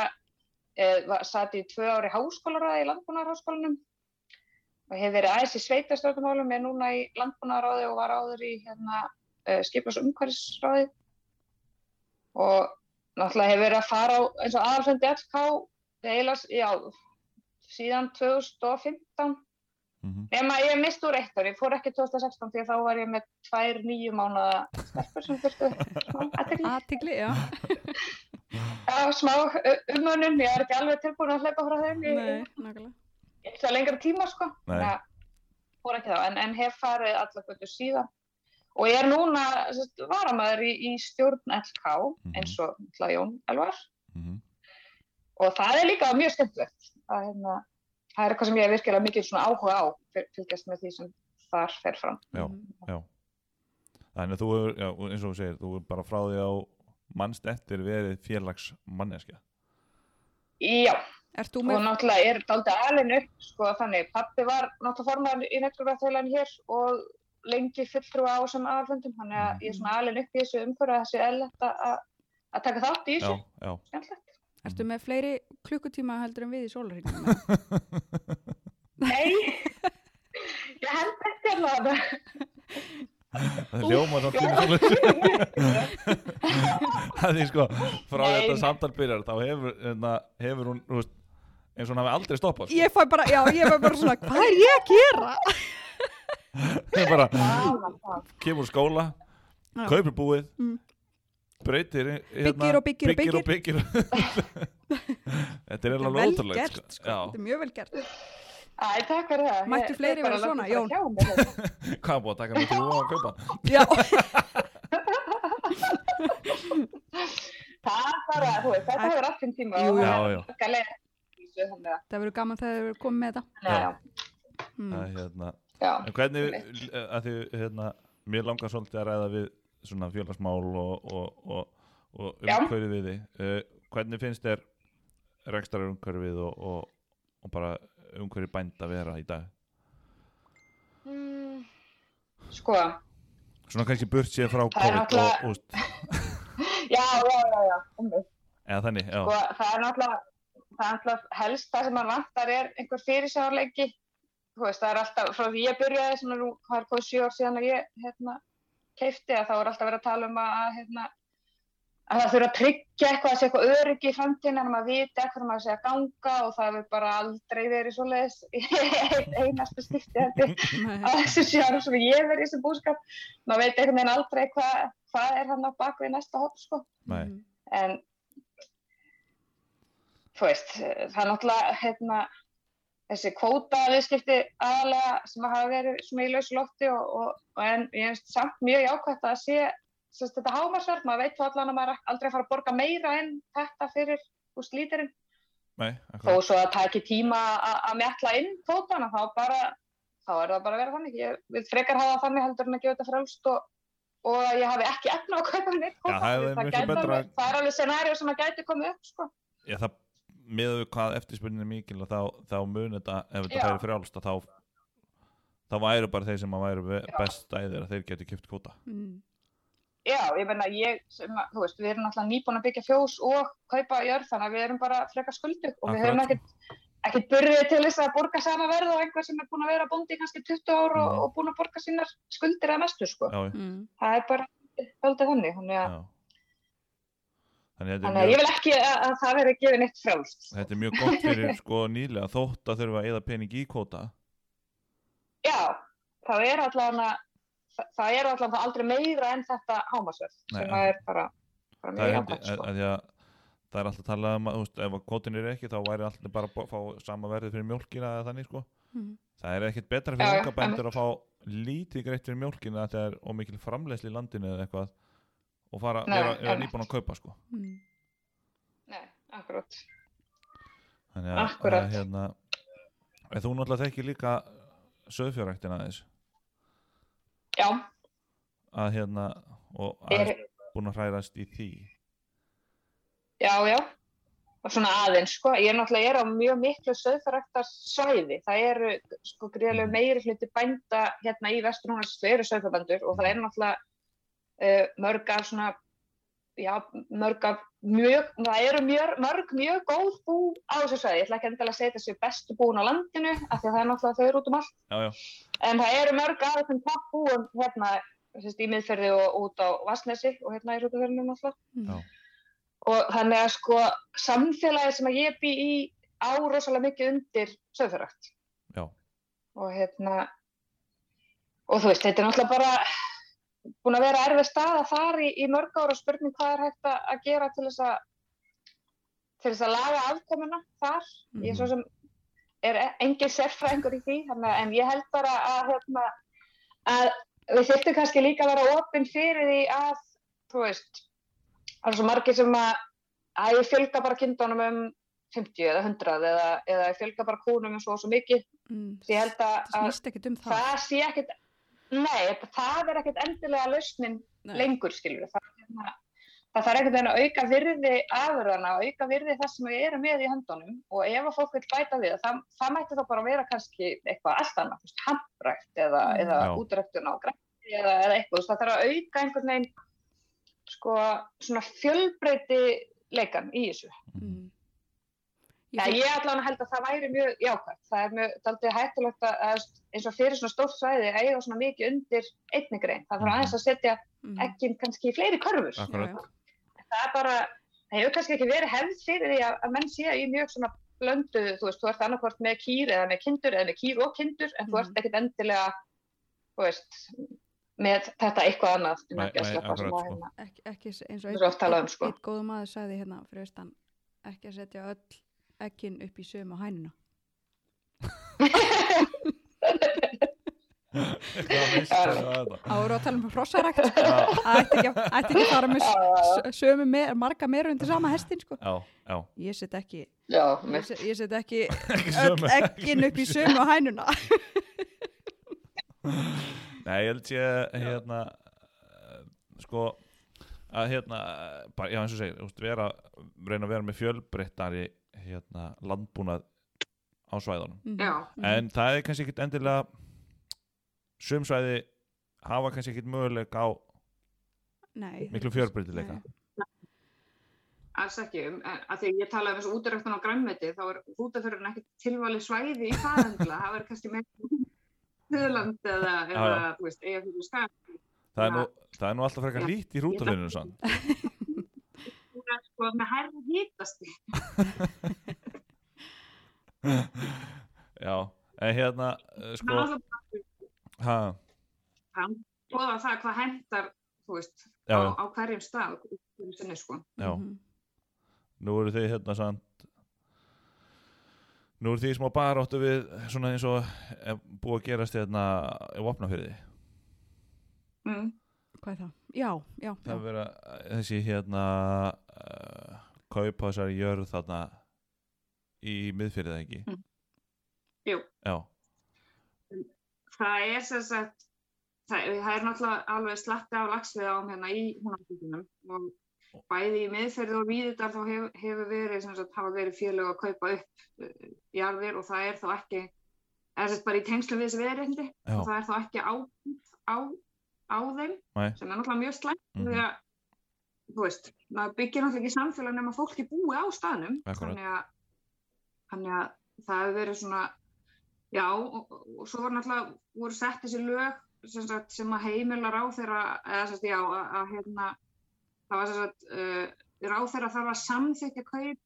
uh, satt í tvö ári háskólaráði í landbúnaðarháskólanum. Og hef verið aðeins í sveitarstjórnumálum, er núna í landbúnaðaráði og var áður í hérna, uh, skiplas umhverfisráði. Og náttúrulega hef verið að fara á eins og aðalfundi FK eiginlega, já, síðan 2015 mhm. Nefna ég mist úr eitt ár, ég fór ekki 2016 því að þá var ég með tvær nýju mánuða stelpur sem já. Já, smá umönnum, ég er ekki alveg tilbúin að hleypa frá þeim í Nei, nákvæmlega. í það lengra tíma sko. Nei. Að fór ekki þá, en, en hef farið allar göttu síðan. Og ég er núna varamæður í, í stjórn LK eins og Jón Elvar mhm. og það er líka mjög skemmtilegt. Það, hérna, það er eitthvað sem ég er virkilega mikið svona áhuga á, fylgjast með því sem þar fer fram. Já. Mhm. Þannig að þú er, já, eins og þú segir, þú er bara frá því á mannst eftir verið félags manneskja. Já, og náttúrulega er þetta aldrei alveg upp, sko, þannig, pappi var náttúrulega formaður í nekturvæðfélagin hér og lengi fulltrúa á sem aðalfundum, þannig að ég er svona alveg upp í þessu umhverju að þessi eðlert að að taka þátt í Já, þessu, já. skemmtilegt. Ertu með fleiri klukkutíma heldur en við í sólarhingum? Nei, ég held ekki alveg að Það svo tíma Það er sko, frá Nei. þetta samtal byrjar, þá hefur, hérna, hefur hún, þú veist, eins og hún hafi aldrei stoppað. Sko. Ég fæ bara, já, ég fæ bara svona, hvað er ég að gera? Það er bara, kemur skóla, kaupir búið, Mm. Breytir, hérna, Byggir og byggir og byggir og byggir. Þetta er ótrúlegt, gert, sko. sko. Já, Þetta er mjög vel gert. Æ, takk fyrir það. Mættu fleiri vera svona, Jón? þetta. hvað búið að taka mig þrjú á að kaupa? Já, Það er bara, þú veist, þetta hefur allt um tíma og Já, já. að- það verður gaman þegar þið verður komið með þetta. þannig að, Mm. Er hérna, já, En hvernig, að því, hérna, mér langar svolítið að ræða við svona félagsmál og, og, og, og umhverfið. Uh, hvernig finnst þér rekstrar umhverfið og, bara umhverfið bænd að vera í dag? Mm, sko, Svona kannski burt sér frá Það COVID og, og, já, já, já, já, eða þannig, já, sko, það er náttúrulega, það er náttúrulega helst það sem mann vantar er einhver veist, það er alltaf, frá því ég byrjaði, sem er nú, hvað er komið sjö ár síðan að ég, hérna, keifti, að þá er alltaf verið að tala um að, hérna, að það þurfa að tryggja eitthvað, að sé eitthvað öryggi í framtíðin, en maður viti eitthvað maður sé að ganga og það hefur bara aldrei verið svoleiðis í einasta Nei. á þessu sjárum sem ég verið í þessum búskap maður veit einhvern veginn aldrei hvað hva er hann á bakvið næsta hótt sko. en þú veist það er náttúrulega hérna, þessi kvóta viðskipti aðalega sem hafa verið svona í lausu lofti og, og, og en ég finnst samt mjög jákvæmt að sé sérst, þetta hámarsverð, maður veit þá allan að maður aldrei fara að borga meira en þetta fyrir úst lítirinn. Nei, þó svo að taki tíma a- að mjalla inn kvótana þá bara þá er það bara að vera þannig. Ég vil frekar hafa það þannig heldur en að gefa þetta frálst og, og ég hafi ekki efna á kvóta. það það, það er alveg scenarió sem að gæti komið upp sko. Já, það, með hvað eftirspunnin er mikil og þá, þá mun þetta, ef þetta færi frjálst að þá þá væru bara þeir sem að væru be- best stæðir að þeir geti kjöpt kvota Mm. já, ég menna ég sem að, þú veist, við erum náttúrulega nýbúin að byggja fjós og kaupa jörð þannig að við erum bara frekar skuldu og við höfum Akkurat. ekkert ekkert burðið til þess að borga sama verð og einhver sem er búin að vera bóndi í kannski 20 ár og, Mhm. og búin að borga sínar skuldir að mestu sko. Já, Mm. það er bara höldið þannig þannig að, Þannig að þannig að ég mjög, vil ekki að, að það veri gefið neitt frjálst. Þetta er mjög gott fyrir sko nýlega þótt að þurfa að eða pening í kvota Já, það er allavega það, það er allavega aldrei meira en þetta hámasverð Nei, sem að er bara, bara það mjög jákvæmt að, sko. að, að, það er alltaf að tala um að veist, ef að kvotin er ekki þá væri alltaf bara að fá sama verði fyrir mjólkina eða þannig sko. Mm. það er ekkit betra fyrir unga bændur að fá lítið greitt fyrir mjólkina að það er ómikil framleiðsli í landinu eða eitthvað og fara, Nei, vera, vera nýbúin að kaupa sko Mm. Nei, akkurat. Þannig að, að hérna, þú náttúrulega þekkir líka söðfjörræktina aðeins Já, að hérna, og Er- aðeins búin að hrærast í því Já, já, og svona aðeins, sko. Ég er náttúrulega er á mjög miklu söðfaræktar svæði. Það eru, sko, gríðarlega Mhm. meiri hluti bænda hérna í vesturhúnars, þau eru söðfabændur og það er náttúrulega mörg af svona, já, mörg af mjög, það eru mjög, mörg mjög góð bú á þessu svæði. Ég ætla ekki endilega að segja þessu bestu búin á landinu, af því að það er náttúrulega þau eru út um allt. já, já, En það eru mörg af þessum toppbúum hérna, sérst, í miðferði og út á Vassnesi og hérna í Rútuferðinu náttúrulega Mm. Já. og þannig að sko samfélagi sem að ég bý í á rosalega mikið undir sögfjöragt já, og hérna og þú veist, þetta er náttúrulega bara búin að vera erfið staða þar í, í mörg ára og spurning hvað er hægt að að gera til þess að til þess að laga afkomuna þar ég er svo sem er e- engin sérfræðingur í því þannig, að- en ég held bara að, hérna, að við þurftum kannski líka að vera opinn fyrir því að þú veist það er svo margir sem að að ég fjölga bara kindunum um 50 eða 100 eða, eða ég fjölga bara kúnum um svo og svo mikið Mm. Því ég held að, Það að um það. það sé ekkert nei, þetta- það er ekkert endilega lausnin Nei. lengur skilur það, er hérna- það þarf ekkert að auka virði afurðana og auka virði þess sem við erum með í höndunum og ef að fólk vil bæta við það, það mætti þá bara vera kannski eitthvað allt annað, þú veist, handrækt eða, Mm. eða útræktun á grætti eða, eða eitthvað, það þarf að auka einhvern veginn sko svona fjölbreyti leikan í þessu. Mm. Ja, Ég, ég allan held að það væri mjög jákvæmt. Það er mjög daldið hættulegt að, að eins og fyrir svona stórt svæði eiga svona mikið undir einni grein. Það þarf Mhm. aðeins að setja mm. ekkin kannski í fleiri körfur. akkurat. Það er bara, það hefur kannski ekki verið hefð fyrir því að, að menn sé í mjög svona blöndu, þú veist, þú ert annarkvort með kýr eða með kindur eða með kýr og kindur en þú Mhm. ert ekkert endilega, þú veist, með þetta eitthvað annað. Nei, nei, akkurat, sko. hérna, ekki, ekki eins og um, einn, sko. einn góðu maður sagði hérna fyrir austan ekki að setja öll ekkin upp í hænuna. vissi það þetta Ára að tala um Það ætti ekki, að- fara með Já, já, já. s- sömu mer, marga meru undir sama hestin sko. já, já Ég set ekki, Já, ég með, set, ég set ekki ekkin upp í sömu hænuna. Nei, ég held ég hérna eh, sko að hérna, bara, já eins og segir þú veist, vera, reyna að vera með fjölbreyttari hérna, landbúnað á svæðunum já, Mhm. en það er kannski ekkit endilega sum svæði hafa kannski ekkit möguleika á Nei. miklu fjölbreytileika Nei. alls ekki. Um, að því ég talaði um þessu útiræktun á græmmeti, þá er hrútafjörðin ekki tilvalið svæði í endilega. Það verður kannski með Þjóðland eða, eða já. þú veist, eiga fyrir skæð. það er nú, það er nú alltaf frekar lít í rútulinu sann sko með hærri hítasti. já, en hérna eh, sko, hann bóða það hvað hendar, þú veist, á, á hverjum stað, sinni, sko. já Mhm. nú eru þið hérna sant nú eru þið smá baráttu við svona eins og er búið að gerast hérna í vopnafyrði Mm. Hvað er það? Já, já, það já. vera þessi hérna uh, kaupa þessari jörð þarna í miðfyrðið ekki Mm. Jú. já, Það er sem sagt, það, það er náttúrulega alveg slatti af lagsvið ám hérna í húnafíkunum og bæði í miðferði og víðutar þá hef, hefur verið, sem sagt, hafa verið félög að kaupa upp uh, jarðir og það er þá ekki, er þetta bara í tengslu við þessi og það er þá ekki á, á, á þeim Nei. sem er náttúrulega mjög slæmt Mhm. því að, þú veist, maður byggir náttúrulega ekki samfélag nema fólki búi á staðnum þannig að, þannig að það hefur verið svona já og, og svo var náttúrulega voru sett þessi lög sem, sagt, sem að heimilar á þeirra eða sagt, já, að, að hérna það var sem sagt uh, ráð þeirra þarf að samþykja kaup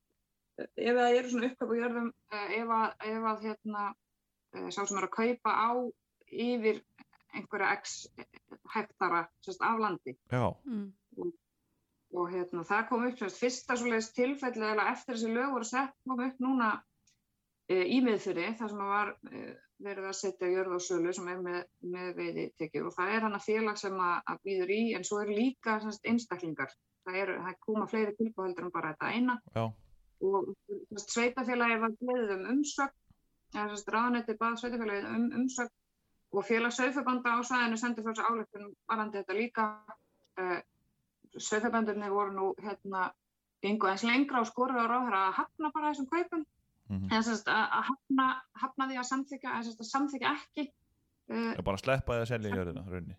eh, ef það eru svona uppkaup á jörðum uh, ef að, ef að hérna uh, sá sem er að kaupa á yfir einhverja x hektara sagt, af landi. Já, Mm. og hérna, það kom upp sagt, fyrsta tilfelli eða eftir þessi lög voru sett kom upp núna e, í miðfyrir þar sem var e, verið að setja jörð á sölu sem er með, með veiði tekjur og það er hann að félag sem að, að býður í en svo er líka sagt, einstaklingar. Það, er, það koma fleiri tilbúhaldur en bara þetta eina. Já, og sveitafélagi var beðið um sagt, ráðanetti bað sveitafélagi um umsögn og félag sögfabanda á svæðinu sendi fyrir þessu áleikunum varandi þetta líka. Uh, sveitabændurnir voru nú hérna gengu eins lengra og skoruðu á ráðherra að hafna bara þessum kaupum. Sem sagt að, að hafna, hafna því að samþykja en að samþykja ekki uh, Já, bara sleppa því að selja jörðina, raunni.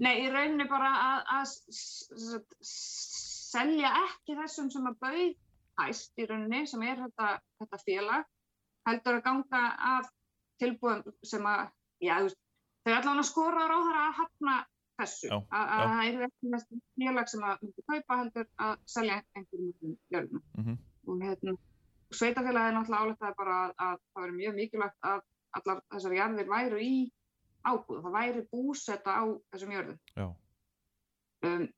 nei, í rauninni bara að, að selja ekki þessum sem að bauð hæst í rauninni sem er þetta, þetta félag heldur að ganga af tilbúðum sem að já, þau allan að skora á ráðherra að hafna þessu, Já, að það er ekki þessi félag sem að myndi kaupa heldur að selja einhverjum öllum jörðina Mm og hérna, sveitafélagið náttúrulega áletaði bara að, að það veri mjög mikilvægt að allar þessar jarðir væru í ábúð, það væri búsetta á þessum jörðum. Já, Um,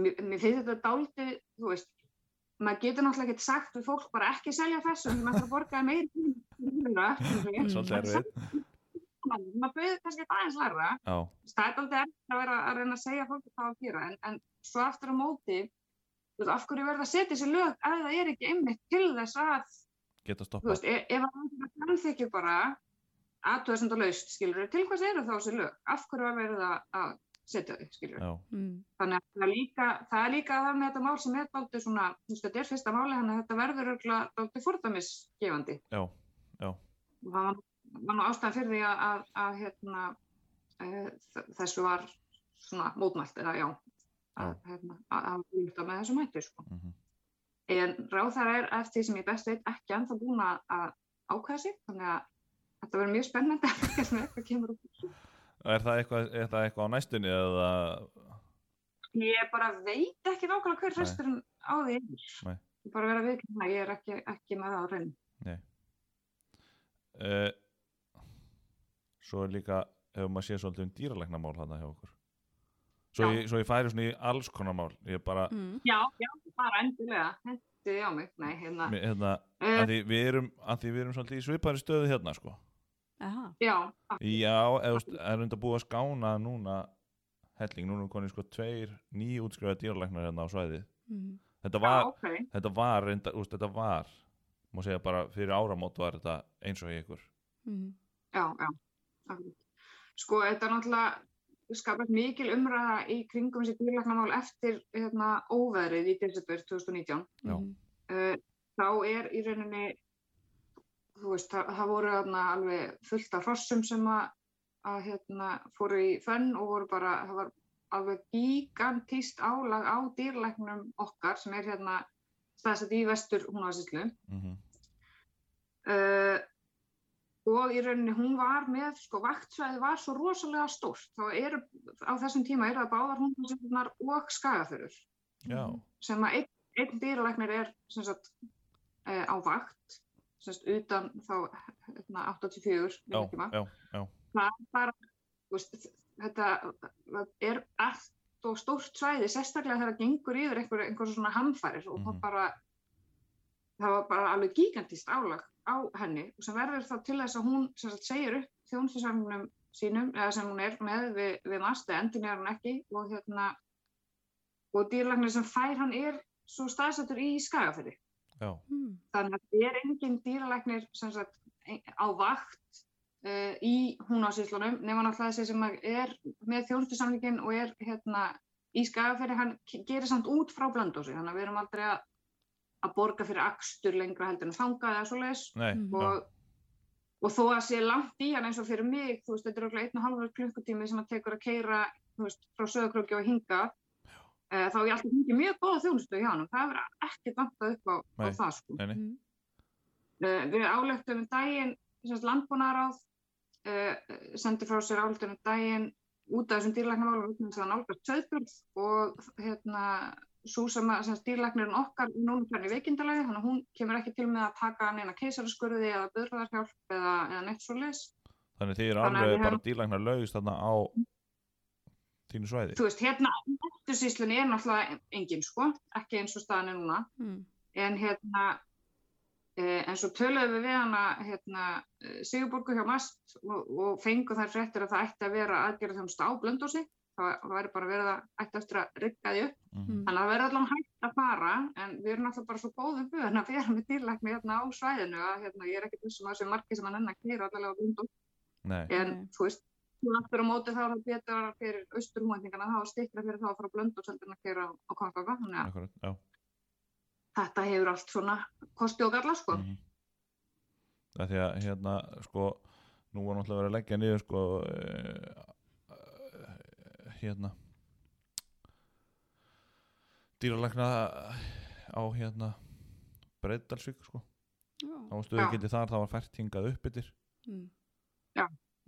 mér, mér finnst þetta dálítið, þú veist, maður getur náttúrulega ekki sagt við fólk bara ekki selja þessum, maður ætlar að borga meira, svolítið erfið. maður bauði kannski eitthvað aðeins læra, Já, það er aldrei erfitt að vera að reyna að segja fólki hvað að gera en, en svo aftur á móti þú veist, af hverju verða að setja þessi lög ef það er ekki einmitt til þess að geta þú stoppað. veist, ef, ef það framþykju bara aðtöðsend og laust, skilur til hvers eru þá þessi lög, af hverju var verið að, að setja þau, skilur Já, Mm. þannig að það er líka, það er líka það með þetta mál sem er dálítið svona, þú veist, þetta er fyrsta máli þannig að þetta verður fordæmisgefandi. Já, já, og það var, var nú ástæðan fyrir því að, að, að hérna, e, þessu var svona mótmælt eða já, að, hérna, að, að búið með þessum hættu sko. mhm, en ráðherra er eftir því sem ég best veit ekki ennþá búin að að ákvæða sig þannig að þetta verður mjög spennandi að fylgjast með hvað kemur út þessu. Er það eitthvað, er það eitthvað á næstunni eða, ég bara veit ekki nákvæmlega hver Nei. fresturinn á því Nei. Ég bara vera viðkynna, ég er ekki, ekki með það á reynd uh, svo er líka, hefur maður séð svolítið um dýralæknamál þarna hjá okkur. Svo, Já. ég, svo ég færi svona í alls konar mál, ég bara, Mm. já, já, bara endilega hendiði á mig, nei, hérna mér, hérna, uh, að því við erum, að því við erum svolítið í svipari stöðu hérna, sko. Aha. já, Já, eða, þú veist, er enda búið að skána núna helling, núna er konið sko tveir nýjútskrifa dýralæknar hérna á svæðið. Mm. Þetta já, var, ok þetta var, reynda, úst, þetta var, má segja bara fyrir áramót var þetta eins og ykkur. Mm. já, já. Sko, þetta er náttúrulega skapast mikil umræða í kringum þessi dýrlæknamál eftir hérna, óveðrið í desember 2019 Já. Mm. uh, þá er í rauninni þú veist, það, það voru þarna alveg fullt af hrossum sem að, að hérna, fóru í fönn og voru bara, það var alveg gigantíst álag á dýrlæknum okkar sem er hérna staðsett í vestur húnavarsíslu Mm uh, og í rauninni hún var með, sko, vaktsvæði var svo rosalega stórt, þá eru á þessum tíma eru það báðar húnavarsíslunar og skagaförur sem að einn, einn dýralæknir er sem sagt, uh, á vakt sem sagt, utan þá hérna, 84 já, já, já, það er bara veist, þetta er allt og stórt svæði sérstaklega þegar það gengur yfir einhver, einhver svona hamfærir og Mhm. það bara það var bara alveg gigantist álag á henni og sem verður þá til þess að hún sem sagt, segir upp þjónustisafnum sínum eða sem hún er með við, við mast eða endin er hún ekki og hérna og dýrlagnir sem fær hann er svo staðsettur í skagafyrði já, Mm. þannig að það er engin dýralæknir sem sagt ein- á vakt uh, í húnásíslunum nema náttúrulega þessi sem er með þjónustusamlingin og er hérna í skagafæri, hann gerir samt út frá blöndósi, þannig að við erum aldrei að, að borga fyrir akstur lengra heldur en þangað eða svo nei, Mhm. og, og þó að sé langt í hann eins og fyrir mig, þú veist, þetta er okkur einn og halvur klukkutími sem að tekur að keira veist, frá sögurkröki og hinga uh, þá er ég alltaf fengið mjög góða þjónustu hjá hann það verður ekki vantað upp á, á það sko. nei, nei. Uh, við álöktum um daginn landbúnaráð uh, sendi frá sér álöktum um daginn út af þessum nálgast söðbjörn og hérna svo sem að sem sagt, dýrlæknirinn okkar er núna í veikindalagi þannig að hún kemur ekki til með að taka neina keisaraskurði eða börðarhjálp eða, eða neitt svo leis. þannig Þannig að alveg bara höfum- dýrlæknar laugist þarna á þínu svæði. Þú veist, hérna eftirsýslunni er náttúrulega engin sko, ekki eins og staðan er núna Mm. en hérna eh, en svo töluðum við við hana hérna, eh, Sigurborgu hjá MAST og, og fengu þær fréttir að það ætti að vera aðgerða þjómsd á blöndósi það væri bara verið að ætti eftir að rygga því upp Mhm. þannig að það verður allavega hægt að fara en við erum náttúrulega bara svo góðum buðan að vera með dýrlækni hérna á svæðinu að hérna, ég er ekki þessum að þessu margi sem að nennan kýra allavega Nei, en þú veist, Svo aftur á móti þá er það betra fyrir austurhúendingana, það var stikra fyrir þá að fara blönd og seldur að gera á konganga. Þannig að akkurat, já þetta hefur allt svona kosti og galla, sko. mm Það því að hérna sko nú var náttúrulega verið að leggja niður sko uh, hérna dýralækna á hérna Breiðdalsvík sko. Já. þá var stöðugildi þar, það var fært hingað upp yfir. Mm.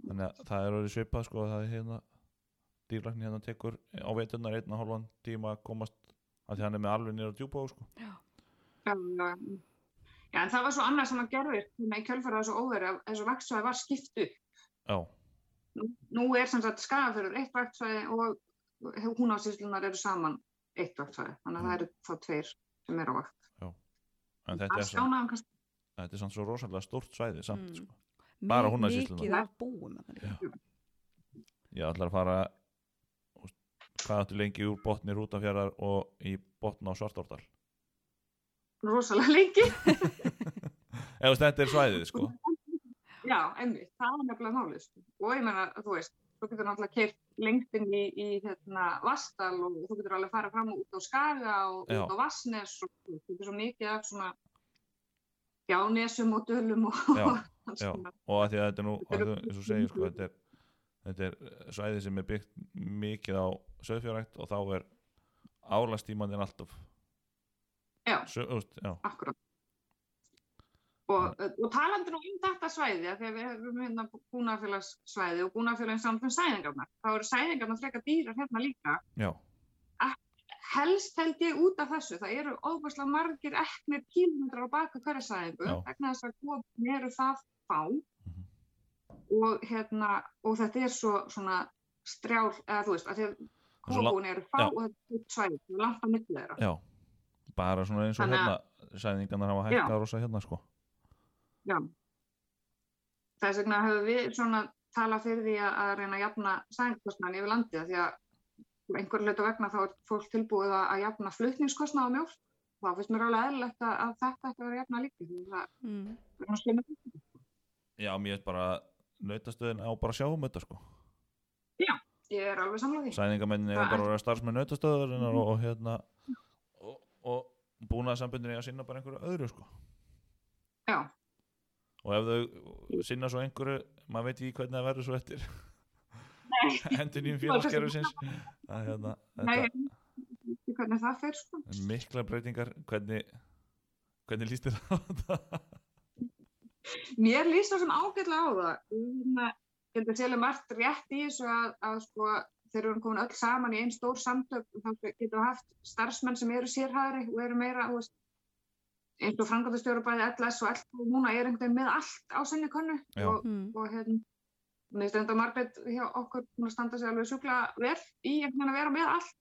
þannig að það er orðið svipað sko að það er hérna dýralækni hérna tekur á veiturnar einn og hálfan tíma að komast að því hann er með alveg nýra djúpa á sko. Já, já, en það var svo annað sem að gerði hérna í kjölfæra þessu óveri að þessu vaktsvæði var skipt upp. Já, Nú, nú er sem sagt skafafjörður eitt vaktsvæði og húnásýslunar eru saman eitt vaktsvæði. Þannig að Mm. það eru þá tveir sem eru á vakt. en þetta Það er, skjánaðum kannski. þetta er samt svo rosalega stórt svæði samt Mm. sko Bara Húnavatnssýsluna. Mikið af búum. Já. Ég ætlar að fara hvað áttu lengi úr botni Rútafjörðar og í botn á Svartárdal Rosalega lengi. Veist, þetta er svæðið sko Já, einmitt. Það er nefnilega málið. Sko. Og ég menna, þú veist, þú getur náttúrulega keirt lengt inn í, í hérna, Vastal og þú getur alveg farið fram út á Skaga og Já. út á Vassnes og þú getur svo mikið af svona jánesum og dölum og Já, og að því að þetta er nú, eins og segir sko, þetta er, þetta er svæði sem er byggt mikið á söðfjörrækt og þá er álastímandinn alltaf Já. Sö, úst, já, Akkurat. Og, og talandi nú um þetta svæði, að þegar við erum hérna búnafélagssvæði og búnafélagin samt um sæðingarnar, þá eru sæðingarnar frekar dýrar hérna líka. já, Helst held ég út af þessu, það eru óbærslega margir eknir kílómetrar á baka hverja sæðingu, vegna þess að góðum eru það fá Mhm. og, hérna, og þetta er svo svona strjál, eða þú veist, að því að kóbúin eru fá já. og þetta er svæði, það er langt á milli þeirra. já bara svona eins og Þannig hérna sæðingarnar hafa Já. hækkað rosa hérna sko Já. Þess vegna höfum við svona talað fyrir því að, að reyna að jafna sængkostnaðin yfir landið af því að einhver hlutu vegna þá er fólk tilbúið að, að jafna flutningskostnað á mjólk. Þá finnst mér alveg eðlilegt að, að þetta ætti að vera jafna líka. því Það Mm. er. Já, mér er bara nautastöðin á bara að sjá um þetta sko Ég er alveg samlega því. sæðingamennin er bara að vera starfsmenn nautastöðurinnar og, og hérna og, og búnaðarsambundin er að sinna bara einhverju öðru sko Já, og ef þau sinna svo einhverju maður veit ekki hvernig það verður svo eftir. Endur nýjum félagskerfisins. hérna hvernig það fer sko. er mikla breytingar. Hvernig hvernig líst þér á þetta? Mér líst það sem ágætlega á það. Hérna, Ég held að sérlega margt rétt í þessu að, að sko, þegar við erum komin öll saman í einn stór samtök þá getum við haft starfsmenn sem eru sérhæðri og eru meira, veist, eins og frangatastjóra bæði LS og LS og núna er einhvern veginn með allt á sinni könnu Já. og, Mm. og hérna, mér finnst þetta Margrét hjá okkur að standa sig alveg sjúkla vel í einhvern veginn að vera með allt.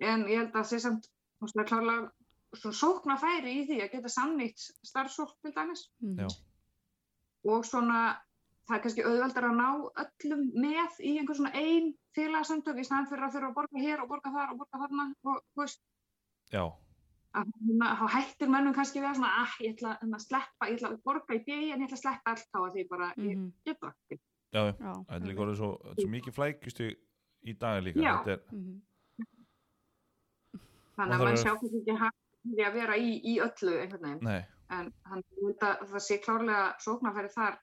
En ég held að sé samt, klárlega svona sókna færi í því að geta samnýtt starfsfólk til dæmis Mm. Og svona það er kannski auðveldar að ná öllum með í einhver svona ein félagsamtök í snæðan fyrir að þurfa að borga hér og borga þar og borga þarna og þú veist, já, þá hættir mönnum kannski að svona, ah, ég ætla hérna, að sleppa, ég ætla að borga í BI en ég ætla að sleppa allt á að því bara, ég Mhm. get það ekki. já, þetta er líka orðið svo, þetta er svo mikið flækjustu í dag líka. Er, Mhm. Þannig Og að það mann er- sjá kannski ekki hægt að vera í, í öllu en held að það sé klárlega sóknarfæri þar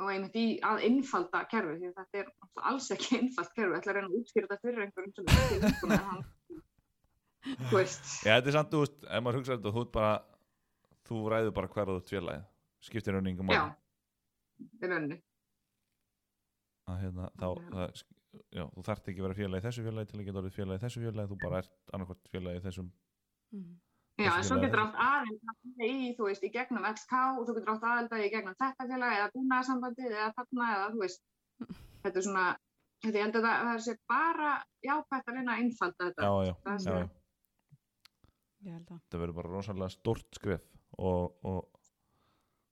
og einmitt í að innfalda kerfi, því að þetta er alls ekki innfald kerfi, ég ætla að reyna að útskýra þetta fyrir einhverjum sem er ekki þú veist, já, þetta er samt, þú veist ef maður hugsa þetta, þú bara þú ræður bara hverða þú ert félagið. Skiptir henni yngum já, máli í rauninni. að hérna, þá, það, já, þú þarft ekki að vera félagið í þessu félagi til að geta orðið félagið í þessu félagi þú bara ert annarkvort félagið í þessum Mhm. Já, en svo félagi. getur átt aðeins í, þú veist, í gegnum LK og þú getur átt aðeins í gegnum þetta félag eða búnaðarsambandið eða þarna eða þú veist, þetta er svona, þetta það, það sé bara jákvæmt að reyna að einfalda þetta. já, já, Það já, sé- já. Ég held að. Þetta verður bara rosalega stort skref og, og,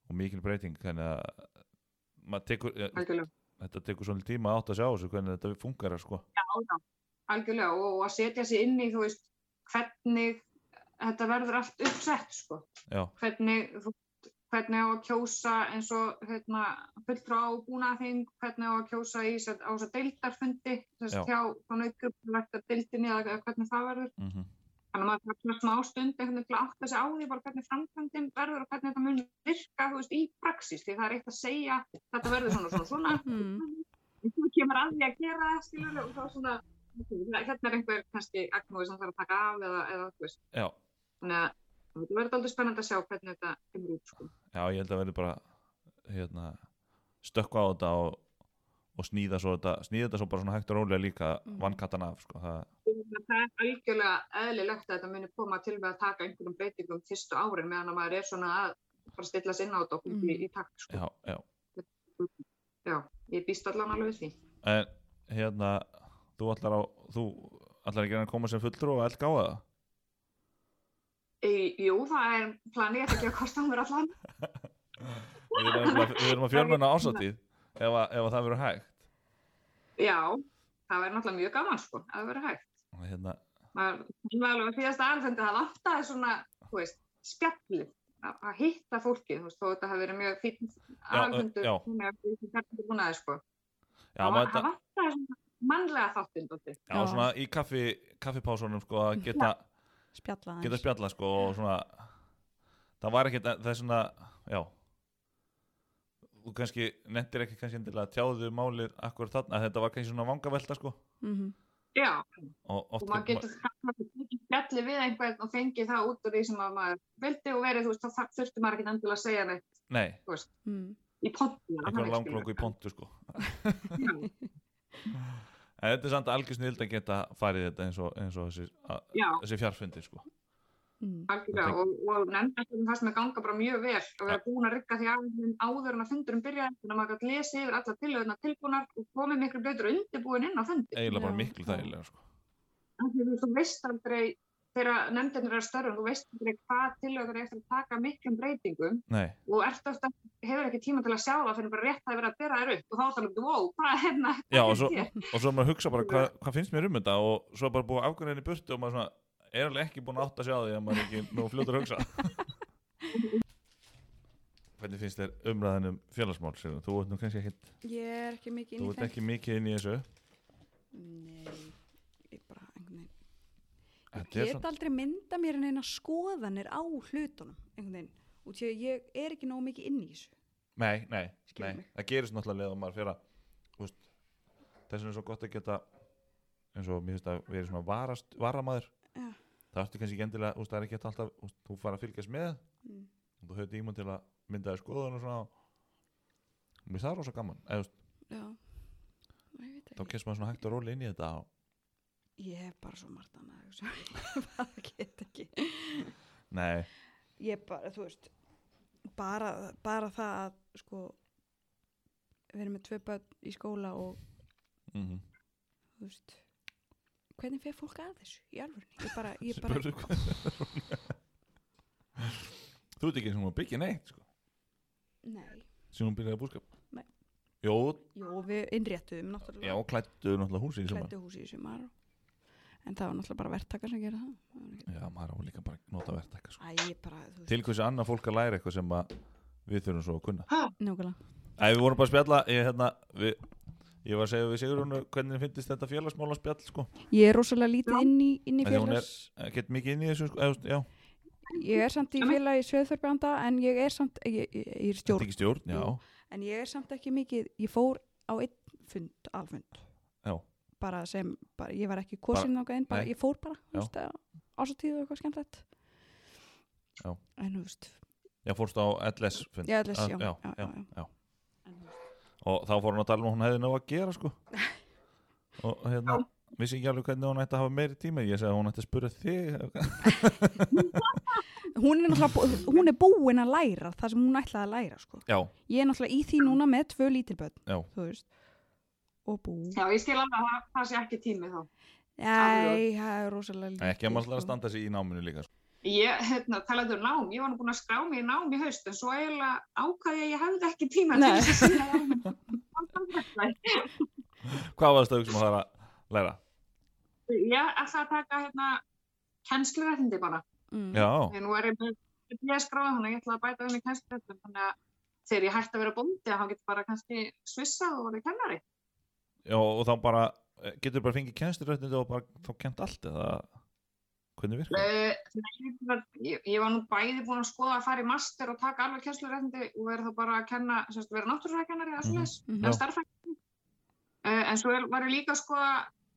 og mikil breyting þannig að tekur, ja, Algjörlega, þetta tekur svolítið tíma átt að sjá þessu hvernig þetta funkar sko. já, já, algjörlega og, og að setja sig inn í, þú veist, hvernig þetta verður allt uppsett, sko. já, Hvernig, þú, hvernig á að kjósa eins og hérna, fulltrá á búnaðing, hvernig á að kjósa í, á þess að deildarfundi, þess að aukjumlegt að deildinni eða hvernig það verður. mhm, Þannig að maður þarf svona smá stund einhvern veginn til að átta sig á því bara hvernig framkvæmdin verður og hvernig þetta mun virka þú veist, í praxis. Því það er eitt að segja þetta verður svona svona svona. Mm. En þú kemur að því að gera það skilur og þá svona, hérna er einhver kannski agnúi sem þarf að taka af eða, eða þú veist. já, Þannig að það verður aldrei spennandi að sjá hvernig þetta kemur út sko. já, ég held að verði bara hérna, stökkva á þetta og, og sníða svo þetta þetta svo bara svona hægt og rólega líka Mhm. vannkattan af sko, það, Það er algjörlega eðlilegt að þetta muni koma til við að taka einhverjum breytingum fyrstu árin meðan að maður er svona að bara stilla sig inn á þetta og mm. í, í takt sko. já, já Já, ég býst allan alveg við því. en hérna þú ætlar, á, þú ætlar ekki að koma sem fullur og elka á það E, jú, það er planið, ekki að kosta mér allan. við erum, að- við erum að fjölmenna ásáttíð ef, að, ef að það verður hægt Já, það verður náttúrulega mjög gaman sko, að það verður hægt. og hérna, það er alveg að síðasta alfundi, það vantaði svona, þú veist, spjallið, að hitta fólkið, þú veist, þó þetta hafi verið mjög fín já. er búnaði sko. já, Það þetta, vantaði svona mannlega þáttinn, dóttir. já, svona í kaffi kaffipásunum sko að geta, Spjalla geta spjalla sko og svona það var ekkert, það er svona já þú kannski nettir ekki kannski endilega að tjáðu málið akkur þarna, þetta var kannski svona vangavelta sko. Mhm. Já, og og maður getur spjallið við einhvern og fengið það út úr því sem að maður vildi og verið, þú veist, þá þurfti maður ekki endilega að segja neitt nei, Mm. í pontu. eitthvað langklóku í pontu sko. En þetta er samt algjör snild að geta farið þetta eins og, eins og þessi, að, þessi fjarfundi sko Mm. algjörlega og, og nefndastum fannst með ganga bara mjög vel og vera búin að rygga því aðeins áður en að fundurum byrjaði þannig að maður gæti lesið yfir alla tilöðuna tilbúnar og komið miklu betur undirbúin inn á fundi. eiginlega bara miklu þægilega sko Af því Þú, þú veist aldrei, þegar nefndirnir eru störfum, þú veist aldrei hvað tilöður er eftir að taka miklum breytingum nei, og ert ofta, hefur ekki tíma til að sjá það fyrir bara rétt að vera að bera þér upp og þá er það alveg, wow, hvað er hérna? Já, og svo, er hér?" og er maður að hugsa bara hvað hva finnst mér um þetta og svo er bara búið í burtu og maður svona er alveg ekki búin að átta sig á því að maður ekki nú fljótur að hugsa Hvernig finnst þér umræðan um félagsmál sér? Þú ert nú kannski ekkit, Ég er ekki mikið inn þú í ert þeim. ekki mikið inn í þessu Nei, ég bara einhvern veginn. Ég Þetta er get svona- aldrei mynda mér en eina skoðanir á hlutunum, einhvern veginn. Og því að ég er ekki nóg mikið inn í þessu. Nei, nei, Skilur nei, mig. það gerist náttúrulega leið og maður fyrir að úst, þess vegna er svo gott að geta eins og mér finnst að vera svona varast, varamaður Já. það ertu kannski ekki endilega, úst, það er ekki alltaf úst, þú fara að fylgjast með Mm. og þú höfðu tíma til að mynda þér skoðun og svona og mér það rosa gaman eða, úst, þá kemst maður svona hægt og róli inn í þetta og, Ég hef bara svo margt annað að. Ég bara get ekki. nei, Ég bara, þú veist, bara, bara það að, sko, við erum með tvö börn í skóla og, mm þú veist, hvernig fer fólk að þessu í alvörni? Ég bara, ég bara, þú ert ekki sem að byggja neitt sko, nei. sem hún byrjaði að búskap Nei. Jó, Jú, við innréttuðum náttúrulega. já, klættu náttúrulega húsi í sumar klæddu húsi í sumar en það var náttúrulega bara verktakar sem gera það Það var ekki- Já, maður á líka bara að nota verktaka sko. Æ, ég bara, þú Til hversu annað fólk að læra eitthvað sem að við þurfum svo að kunna nákvæmlega Æ, við vorum bara að spjalla Ég, hérna, við, ég var að segja við Sigrun hvernig finnst þetta félagsmála spjall sko. Ég er rosalega lítið Já. inn í, inn í er- félags Ekkert mikið inn í þessu sko. eða, Já, Ég er samt í félagi Sveðþörpjanda en ég er samt, ég, ég, ég er stjórn ekki stjórn Já, en ég er samt ekki mikið, ég fór á einn fund, alfund já, bara sem, bara, ég var ekki kosin á inn, bara, ég fór bara, Já. þú veist, ásatíð og eitthvað skemmtilegt Já. en þú veist, já fórst á LS fund ég ætla Ah, já, já, já, já, já. Og þá fór hún að tala um að hún hefði ná að gera sko. Og hérna Vissi ekki alveg hvernig hún ætti að hafa meiri tíma. Ég segi að hún ætti að spura þig hún er náttúrulega, hún er búin að læra það sem hún ætlaði að læra, sko. Já, ég er náttúrulega í því núna með tvö lítilböld já, þú veist. Og bú. Já, ég skil alveg að það, sé ekki tími þá. Æ, það er rosalega lítið ekki að maður ætla að sko. standa sig í náminu líka sko. Ég, hérna, talaðu um nám, ég var nú búin að skrá mig í nám í haust, en svo eiginlega ákvaði ég að ég hefði ekki tíma Nei. til þess að. Hvað varst það að hugsa um að það að læra? Ég ætla að taka, hérna, kennslurættindi bara. mm. Já, Því nú er ég með B-skráð, þannig að ég ætla að bæta um í kennsluréttum, þannig að þegar ég hætti að vera bóndi, þá getur bara kannski svissað og verið kennari. Já, og þá bara, eh, getur bara fengið kennsturréttindi og bara þá kent allt eða hvernig virkar? Ég, var- ég, ég var nú bæði búin að skoða að fara í master og taka alveg kennsluréttindi og vera þá bara að kenna, semst, vera náttúrufræðkennari eða Mhm, svoleiðis, mhm. eða starffræðkennari. Uh, en svo er, var ég líka að skoða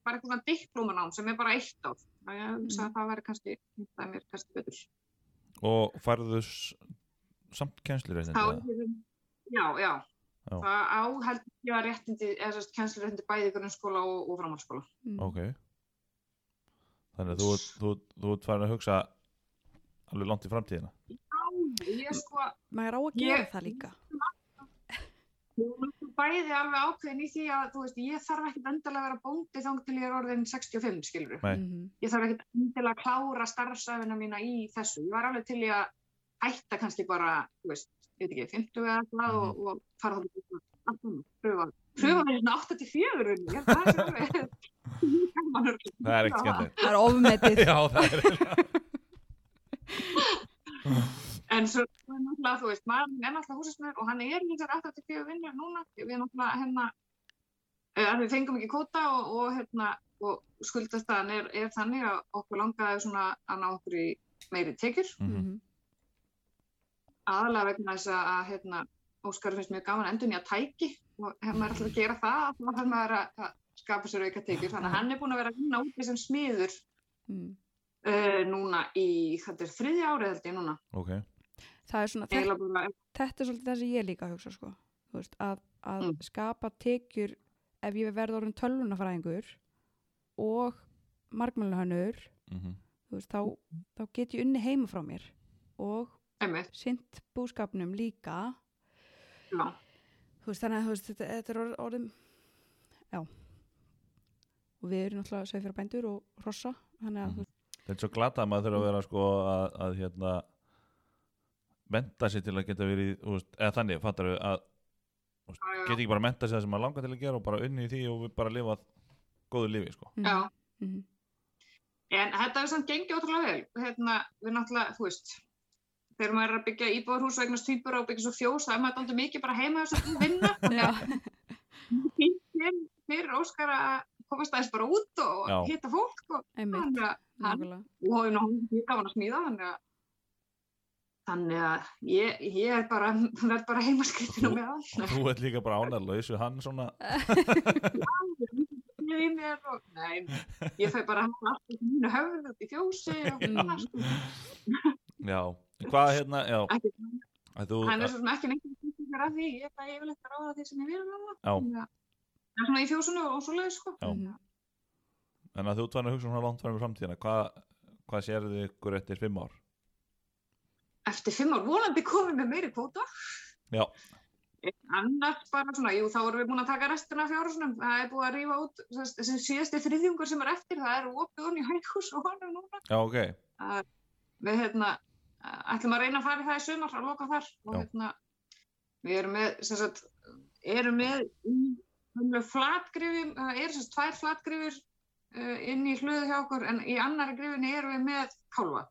bara eitthvað diplómanám sem er bara eitt ár. Það ég hugsa Mhm. að það væri kannski, það er mér kannski betur. Og færðu s- samt eða? já, já, Já. það á heldur ég að réttindi, eða sérst kennsluréttindi bæði í grunnskóla og, og framhaldsskóla. Mm. Ok. Þannig að þú, ert- þú, þú ert farin að hugsa alveg langt í framtíðina. Já, ég sko, maður á að gera Ég- það líka Ég er náttúrulega bæði alveg ákveðin í því að þú veist, ég þarf ekkert endilega að vera bóndi þang til ég er orðin 65, skilur Nei. Mhm. Ég þarf ekkert endilega að klára starfsæfina mína í þessu. Ég var alveg til í að hætta kannski bara, þú veist, ég veit ekki, 50 eða eitthvað og, og fara þá að pröfa. Pröfa með svona 84 runni, ég held að það er er ekkert skemmtilegt. það er ofmetið Já, það er En svo er náttúrulega, þú veist, maður er náttúrulega húsasmiður og hann er þessar 84 vinnur núna. Við náttúrulega hérna, uh, við fengum ekki kóta og, og, hérna, og skuldastæðan er, er þannig að okkur langaði svona að ná okkur í meiri tekjur. Mhm. Mhm. Aðalega vegna þess að, að hérna, Óskar finnst mjög gaman endur nýja tæki og ef maður ætlar að gera það, þá þarf maður að, að skapa sér auka tekjur. Þannig að hann er búin að vera að vinna úti sem smiður Mm. uh, núna í, þetta er þriðja árið held ég núna. Ok. það er svona þetta, þetta er svolítið það sem ég líka hugsa sko. Veist, að, að Mm. skapa tekjur ef ég verð orðin tölvunafræðingur og margmælunahönnur Mm veist, þá, þá get ég unni heima frá mér og einmitt, sint búskapnum líka já. Þú veist, þannig að veist, þetta, þetta er orð- orðin já og við erum náttúrulega sveifjara bændur og hrossa þannig að þú veist, Þetta er svo glata að maður þurfa að vera sko að, að hérna menta sig til að geta verið veist, eða þannig, fattar við að geta ekki bara menta sig það sem maður langar til að gera og bara unni í því og bara lifa góðu lífi sko. mhm, Já. mhm, En þetta er samt gengið ótrúlega vel. Hérna, við náttúrulega, þú veist, þegar maður er að byggja íbúðarhús vegna stýpur og byggja svo fjós, það er maður dálítið mikið bara heima þess að vinna. Já. Fyrir, fyrir Óskar að komast aðeins bara út og Já. hitta fólk og þannig að hann, og hann er mjög gaman að smíða, þannig að Þannig að ég, ég er bara, verð bara heimaskritin á Þú- meðan. og þú ert líka bara ánæglaus við hann svona Ég í mér og, nei, ég fæ bara hann allt í mínu höfðu út í fjósi og Mm. annars, sko. já, hvað hérna já, þú, hann er svo sem ekki neitt að því, ég er bara yfirleitt að ráða því sem ég vil ráða. er svona í fjósunu og svo leið, sko. En að þú tvæðin að hugsa svona langt fram í framtíðina hvað, hvað sérðu ykkur eftir fimm ár Eftir fimm ár vonandi komið með meiri kvóta. já, Annars bara svona, jú, þá erum við búin að taka restina af fjárhúsunum. Það er búið að rífa út þess- þessi síðasti þriðjungur sem er eftir. Það er opið honum í hæghús og honum núna. já, ok Við hérna, ætlum að reyna að fara í það í sumar að loka þar. Og hérna, við erum með, sem sagt, erum með flatgrifjum, það eru sagt tvær flatgrifjur uh, inn í hlöðu hjá okkur, en í annari grifinni erum við með kálfa.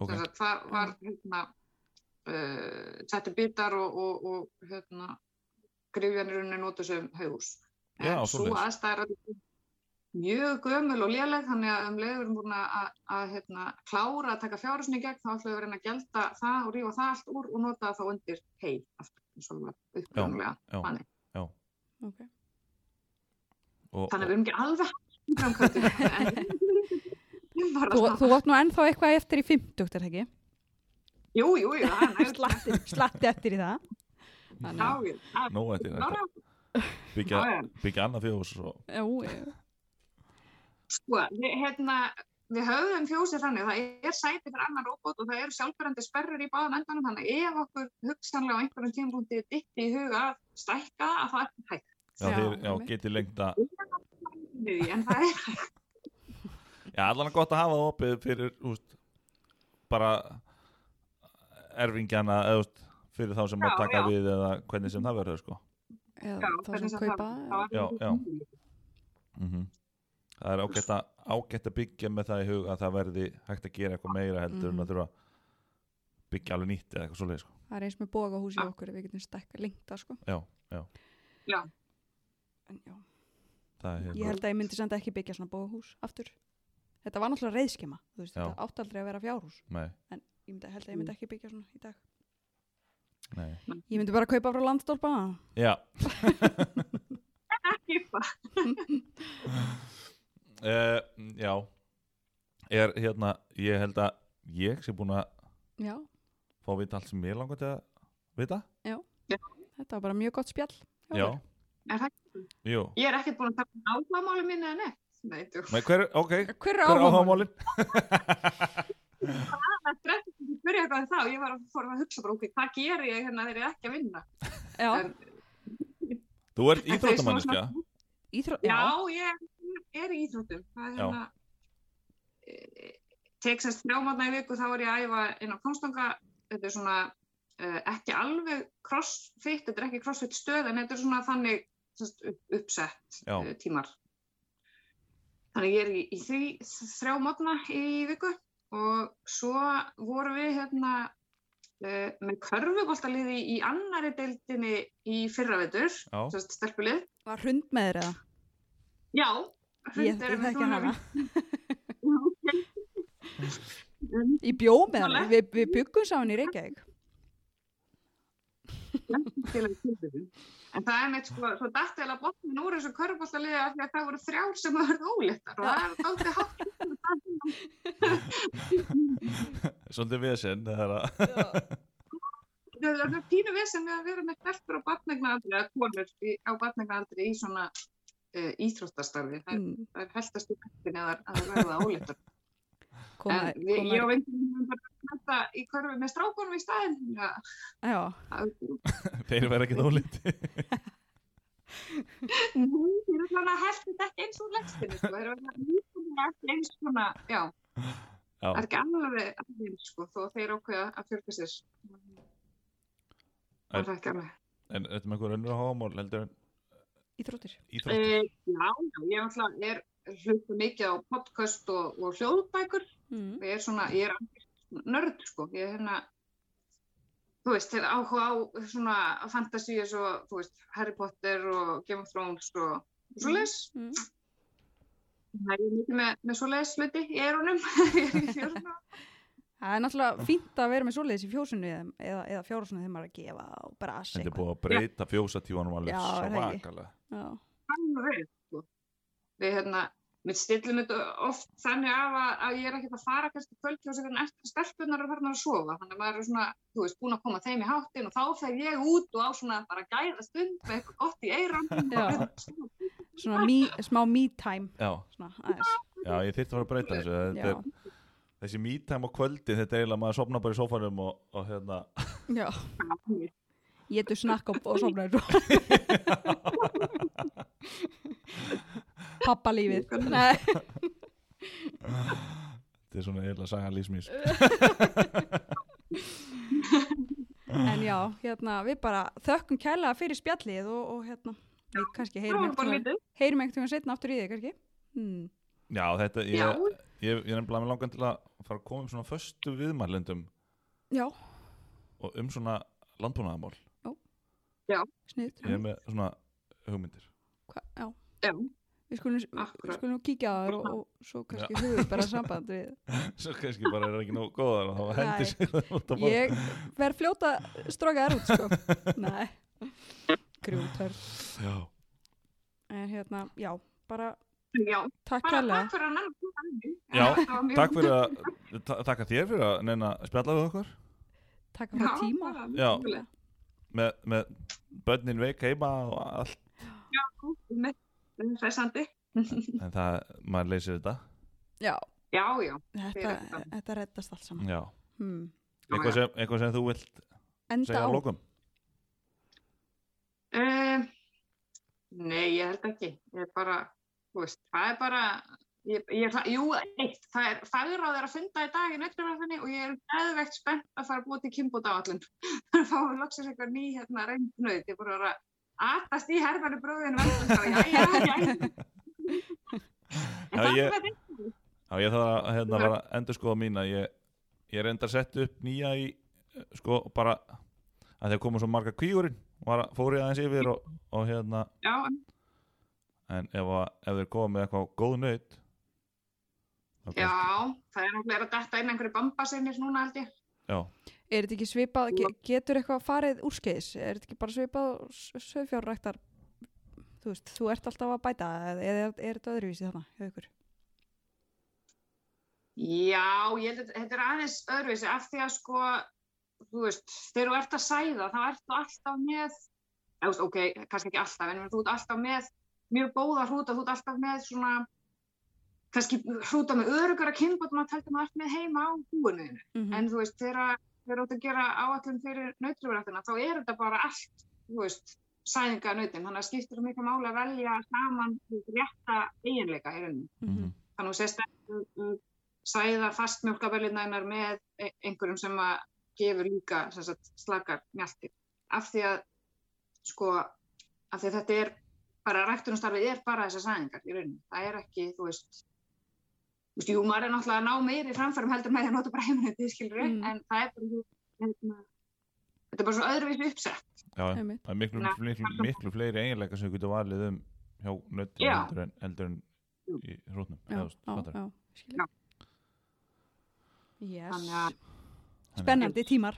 ok, Sem sagt, það var hérna, uh, settu bitar og, og, og hérna, grifjanirunni notu sem haugús. Já, En svo aðstæðar er mjög gömul og léleg þannig að um leiður erum búin að, að, hérna, klára að taka fjárhúsin í gegn þá ætlum við að reyna að gelda það og rífa það allt úr og nota það þá undir hei aftur eins og það var uppröðumlega já, Þannig. já Ok. og, þannig að við erum ekki alveg bara Þú, átt nú ennþá eitthvað eftir í 50, er það ekki? Jú, jú, jú, er Slatti, slatti eftir í það. Nú eftir byggja, annað fjós og já, já. Sko, við, hérna, við höfðum fjósið þannig, það er sæti fyrir annar róbot og það eru sjálfbærandi sperrur í báðum endanum, þannig að ef okkur hugsanlega á einhverjum tímpúndi ditti í huga að stækka að það er hægt. já, þeir, já, geti lengt að En það er hægt. já, allan gott að hafa það opið fyrir úst, bara erfingjana eða úst, fyrir þá sem Já, að taka já. við eða hvernig sem það verður sko. Já, þá sem kaupa. það- það Já, já. mm það er ágætt að, ágætt að byggja með það í hug að það verði hægt að gera eitthvað meira heldur en Mhm. að þurfa byggja alveg nýtt eða eitthvað svoleið sko. það er eins með bógahús í okkur við getum stekka lengta sko. Já, já, Já. en já, það er ég held að ég myndi samt ekki byggja svona bógahús aftur. Þetta var náttúrulega reyðskema þú veist, þetta átti aldrei að vera fjárhús. Nei, en ég myndi, held að ég myndi ekki byggja svona í dag. Nei. ég myndi bara kaupa frá landstólpa já. uh, já. Er hérna, ég held að ég sé búin að já, fá að vita allt sem ég langar til að vita. Þetta var bara mjög gott spjall já, okkur. Er ég er ekkert búin að taka áhugamáli mín eða neitt. Nei. Nei, hver, ok, hver er er áhugamálin? Það stressið ekki að byrja eitthvað en þá. Ég var að fór að hugsa bara, ok, hvað ger ég hérna þegar ég er ekki að vinna? já, En- Þú ert íþróttamanniska íþró, Já, já, ég er í íþróttum. Það er hérna, e, tek sérst þrjámatna í viku, þá var ég að æfa inn á konstanga, þetta er svona uh, ekki alveg crossfit, þetta er ekki crossfit stöð, en þetta er svona þannig upp, uppsett Já. uh, tímar. Þannig ég er í, í því þrjámatna í viku og svo vorum við hérna uh, með körfuboltaliði í annari deildinni í fyrravetur, stelpulið. var hund með þér eða? Já, ég, er þekki hana. ég bjó með hana, við, við byggum saman í Reykjavík. En það er meitt sko, svo dætti eða botnin úr þessu körbóltaliði af því að það voru þrjár sem það verið ólittar og það er dálítið hátt. svolítið vesen það er að Það er pínu vesen við að vera með stelpur á í, á batnegnaaldri í svona uh, íþróttastarfi. Það, mm, það er heldast í hættin eða að það verða ólittar. koma, En við, ég og veitum þetta í körfi með strákonum í staðinn. Já, já, það- þeir verða ekki dóliti Nei, þeir eru svona að heldur þetta eins og sko. Þeir eru svona ekki eins svona, já. Já, Það er ekki alveg alveg, sko, þó þeir ákveða að fjölga sér. Það er ekki alveg. en þetta með einhver önnur áhugamál heldur en íþróttir íþróttir E, já, já, ég er alltaf, er hluta mikið á podcast og, og hljóðbækur. mm. Ég er svona, ég er alveg nörd, sko. Ég er hérna, þú veist, þeir áhuga á svona fantasíu svo, þú veist, Harry Potter og Game of Thrones og, og svo leis. Mm. Það er mikið með, með svo leis hluti í erunum. ég er í fjörunum. Það er náttúrulega fínt að vera með svoleiðis í fjósunni eða, eða fjárhúsunni þegar maður er að gefa og brasi Þetta er búið að breyta fjósatífanum alveg svakalega. Alveg sko. við hérna við stillum þetta oft þannig af að, að ég er ekkert að fara kannski kvöld hjá sig en eftir stelpunar er farin að sofa. Þannig að maður er svona, þú veist, búin að koma þeim í háttin og þá fer ég út og á svona bara gæða stund með eitthvað gott í eiran svona smá me time. Já, svona aðeins. Já, ég þyrfti að fara að breyta þessu Þessi me-time á kvöldi, þetta er eiginlega maður sopna bara í sófanum og, og hérna. Já, ég þú snakka og, og sofnaður pappa lífið Nei, Þetta er svona eiginlega saga lífsmís en já, hérna við bara þökkum kærlega fyrir spjallið og, og hérna við kannski heyrum lítið. heyrum veginn setna aftur í þig kannski? Hmm. Já, þetta, já, ég, ég, er nefnilega með langan til að fara að koma um svona föstu viðmælendum já, og um svona landbúnaðamál snið. Ég er með svona hugmyndir. Já, já, við skulum, við skulum kíkja á það og, og svo kannski hugum bara samband við Svo kannski bara er það ekki nóg góðar og þá hendir sig það út að borða ég verð fljóta stróka þær út sko. Nei, grútörð Já, en hérna, já, bara já takk takk fyrir að nefna að. Já, takk fyrir að ta Takk að þér fyrir að neina að spjalla við okkur. Takk fyrir Já, tíma. Já. með, með börnin veik heima og allt. Með með hressandi. En það, maður leysir þetta. Já, já, já, þetta, þetta reddast allt saman. Já, hmm. eitthvað sem, eitthvað sem þú vilt enda segja á að lókum Uh, nei, ég held ekki. Ég er bara, veist, það er bara, ég, ég, það- jú, eitt, það er fagráð er að funda í dag í nötturverðinni og ég er eðvegt spennt að fara að búa til kimbót á. Það er að fá að loksins eitthvað ný hérna reyndnöð. Ég er bara að vera að atast í herfæri og já, já, já. En það ég- er þetta. Já, ég þarf að hérna, bara endur skoða mína ég, ég er enda að setja upp nýja í sko bara að þeir komu svo marga kvígurinn var að fóri aðeins yfir og, og hérna Já, en ef, að, ef þeir koma með eitthvað góð nöyt já, það er náttúrulega að detta inn einhverju bambasinnir núna held ég. já, Er þetta ekki svipað, ge getur eitthvað farið úrskeiðis? Er þetta ekki bara svipað sögfjárræktar? Þú veist, þú ert alltaf að bæta eða er þetta öðruvísi þarna hjá ykkur? Já, ég held að þetta er aðeins öðruvísi af því að sko, þú veist, þegar þú ert að sæða þá ert þú alltaf með, eða, ok, kannski ekki alltaf, en þú ert alltaf með mjög góða hrúta, þú ert alltaf með svona, kannski hrúta með örugara kynbótum að telta maður ert með heima á húinu. Mm En þú veist, þegar þegar þú ert að gera áallum fyrir nautlífurættina, þá er þetta bara allt, þú veist, sæðinga nautin. Þannig að skiptir mikið máli að velja saman rétta eiginleika í rauninni. -hmm. Þannig að þú sést að uh, sæða fastmjölkabellinænar með e- einhverjum sem að gefur líka sem sagt, slakar mjölkir. Af því að, sko, af því að þetta er bara, ræktunumstarfið er bara þessar sæðingar í rauninni. Það er ekki, þú veist, þú veist, jú, maður er náttúrulega að ná meiri framfærum heldur með því að nota bara heiminni, skilur Mm. en það er bara, hérna, þetta er bara svo öðruvísi uppsett. já, Einmitt. það er miklu, Nei. miklu, miklu fleiri eiginleika sem við getum valið um hjá nöttum Já. heldur en, heldur en í hrútnum Já, eða, þú veist. Yes. Spennandi tímar.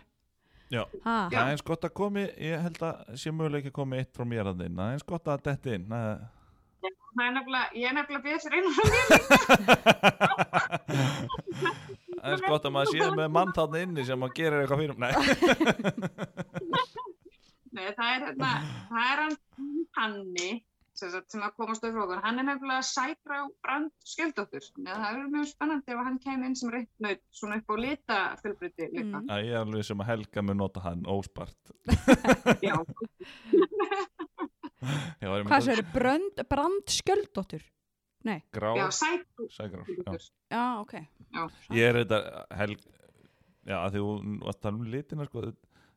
Já. Ha, það er eins gott að komi ég held að sé möguleik að komi eitt frá mér að inn það er eins gott að detti inn. Það er nefnilega, ég er nefnilega fyrir einu frá mér. það er eins gott að maður sé með mann þarna inni sem að gera eitthvað fyrir nei, Nei, það er, hérna, það er hann Hanni sem, sagt, sem að komast upp frá okkur. Hann er nefnilega sætra á brand skjöldóttur. Það er mjög spennandi ef hann kemur inn sem reiknaut svona upp á lita fjölbrytti líka. Mm. að ég er alveg sem að Helga mun nota hann óspart Já, Já, hvað sér, brand, brand skjöldóttur? grá, já, sætra sægrár já. Já, ok. Já. ég er þetta Helg já, því þú varst að tala um litina sko,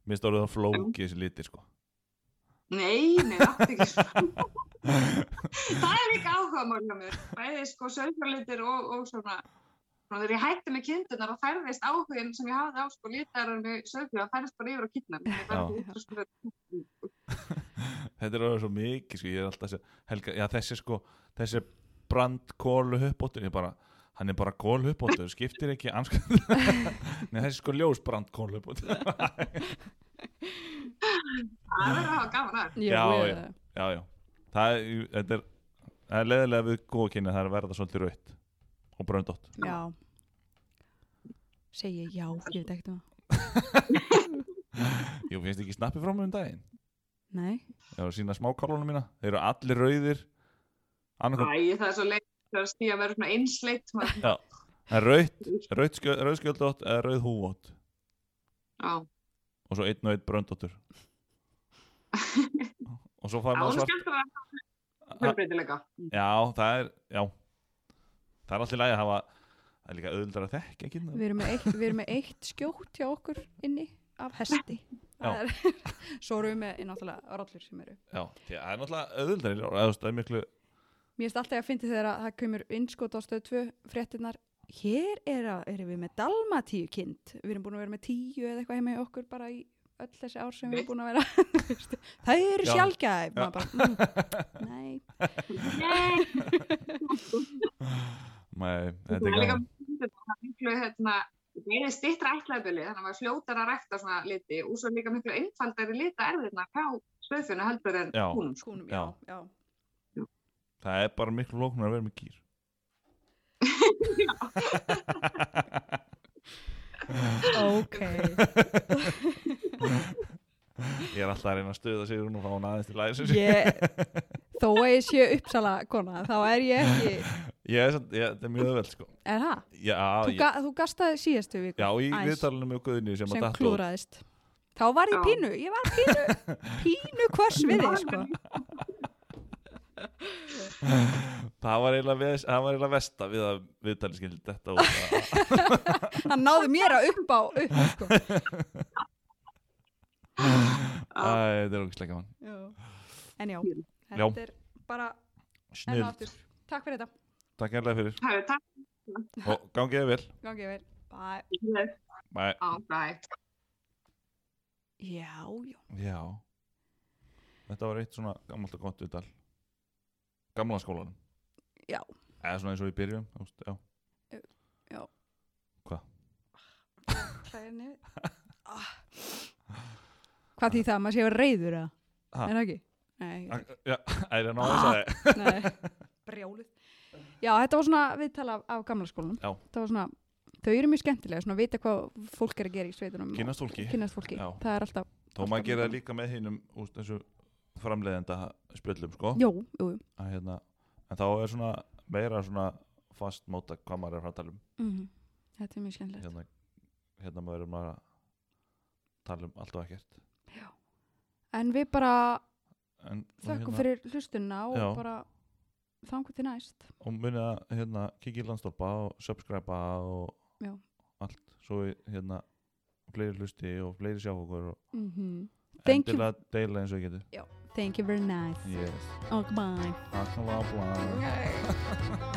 mér stóður það flóki þessi litir sko Nei, nei, er ekki svona. það er líka áhuga mál hjá mér. Bæði sko sölfjarlitir og, og svona, svona þegar ég hætti með kindunar og færðist áhugin sem ég hafði á sko lítarar með sölfjar, það færðist bara yfir á kindunar. Sko þetta er alveg svo mikið sko, ég er alltaf að segja, Helga, já þessi sko þessi brand kólu uppbóttur ég bara, hann er bara kólu uppbóttur skiptir ekki anskap Nei, þessi sko ljós brand kólu uppbóttur Það verður að hafa gaman að. Ég, Já, já. já, já, það er, þetta er það er leðilega við góða kynni það er að verða svolítið raut og bröndótt Já. Segi já, ég veit ekkert um það. Jú, finnst ekki snappi frá mig um daginn Nei. ég var að sína smákálunum mína þeir eru allir rauðir annarkvæm, Æ, það er svo leitt það er stíð að vera svona einsleitt. maður- já, það er raut raut skjöld, rauð skjöldótt eða rauð húvótt Já, og svo einn og einn bröndóttur og svo fær maður svart já, það er, já það er alltaf lægi að hafa það er líka auðvildar að þekka ekki Við erum, með eitt, við erum með eitt skjótt hjá okkur inni af hesti. Er, svo erum við með náttúrulega rollur sem eru. já, það er náttúrulega auðvildar það er miklu Mér finnst alltaf að fyndi þegar að það kemur innskot á stöð 2 fréttinnar. Hér er að, erum við með dalmatíu kind. Við erum búin að vera með tíu eða eitthvað heima í okkur bara í öll þessi ár sem við erum búin að vera. Það eru Já. sjálfgæð. Já. Bara, mm, nei. Nei, þetta Það er er líka miklu hérna, það er stittra ætlaðbili þannig að maður fljótar að rækta svona liti og svo líka miklu einfaldari lita erðirna hjá slöfuna heldur en Já. húnum. Skúnum, já, já. Það er bara miklu lóknar að vera með gýr Ok. Ég er alltaf að reyna að stöða sig og fá hún aðeins til Ég, þó að ég sé uppsala kona, þá er ég ekki, Ég er samt, ég, þetta er mjög öðveld sko er það? Já, Þú, ég, ga, þú gastaði síðastu viku já í Æs. viðtalinu með Guðni sem, sem að datt út. klúðraðist. Þá var ég pínu, ég var pínu, pínu hvers við þig, sko. Það var eiginlega ves- það var eiginlega vesta við að viðtalið skildi þetta út að- Hann náði mér að upp á, upp, sko. Æ, Þetta er ógislega gaman Já. En já, Já. þetta er bara enn og Snill, aftur. Takk fyrir þetta. takk hérlega fyrir Það er takk og gangið þér vel Gangið vel. Bye. fyrir Bye. það. Já, já. Já Þetta var eitt svona gammalt og gott viðtal Gamla skólanum Já. Eða svona eins og í byrjun þú veist, Já, Það er nefn. Ah. Hvað því það? Maður sé að vera reyður eða? Ha? Er það ekki? Nei, A- já er það náðu að segja nei. Brjálið. Já, þetta var svona viðtala af, af gamla skólanum. Já. Það var svona, þau eru mjög skemmtilega, svona að vita hvað fólk er að gera í sveitunum. og Kynnast fólki Kynnast fólki. Já. Það er alltaf, Þó maður gera það líka með hinnum úr þessu framleiðenda spjöllum sko jú, jú, að, hérna, En þá er svona meira svona fast móta hvað maður er að fara að tala um Mm Þetta er mjög skemmtilegt. hérna, hérna maður er maður að tala um allt og ekkert En við bara en, þökkum hérna, fyrir hlustunna og Já. bara þangur til næst. og munið að hérna, kikið í landstólpa og subscribe og Já. allt svo við hérna fleiri hlusti og fleiri sjá okkur og Mm Thank you. endilega deila eins og getur Thank you very nice. yes, Okay, bye. að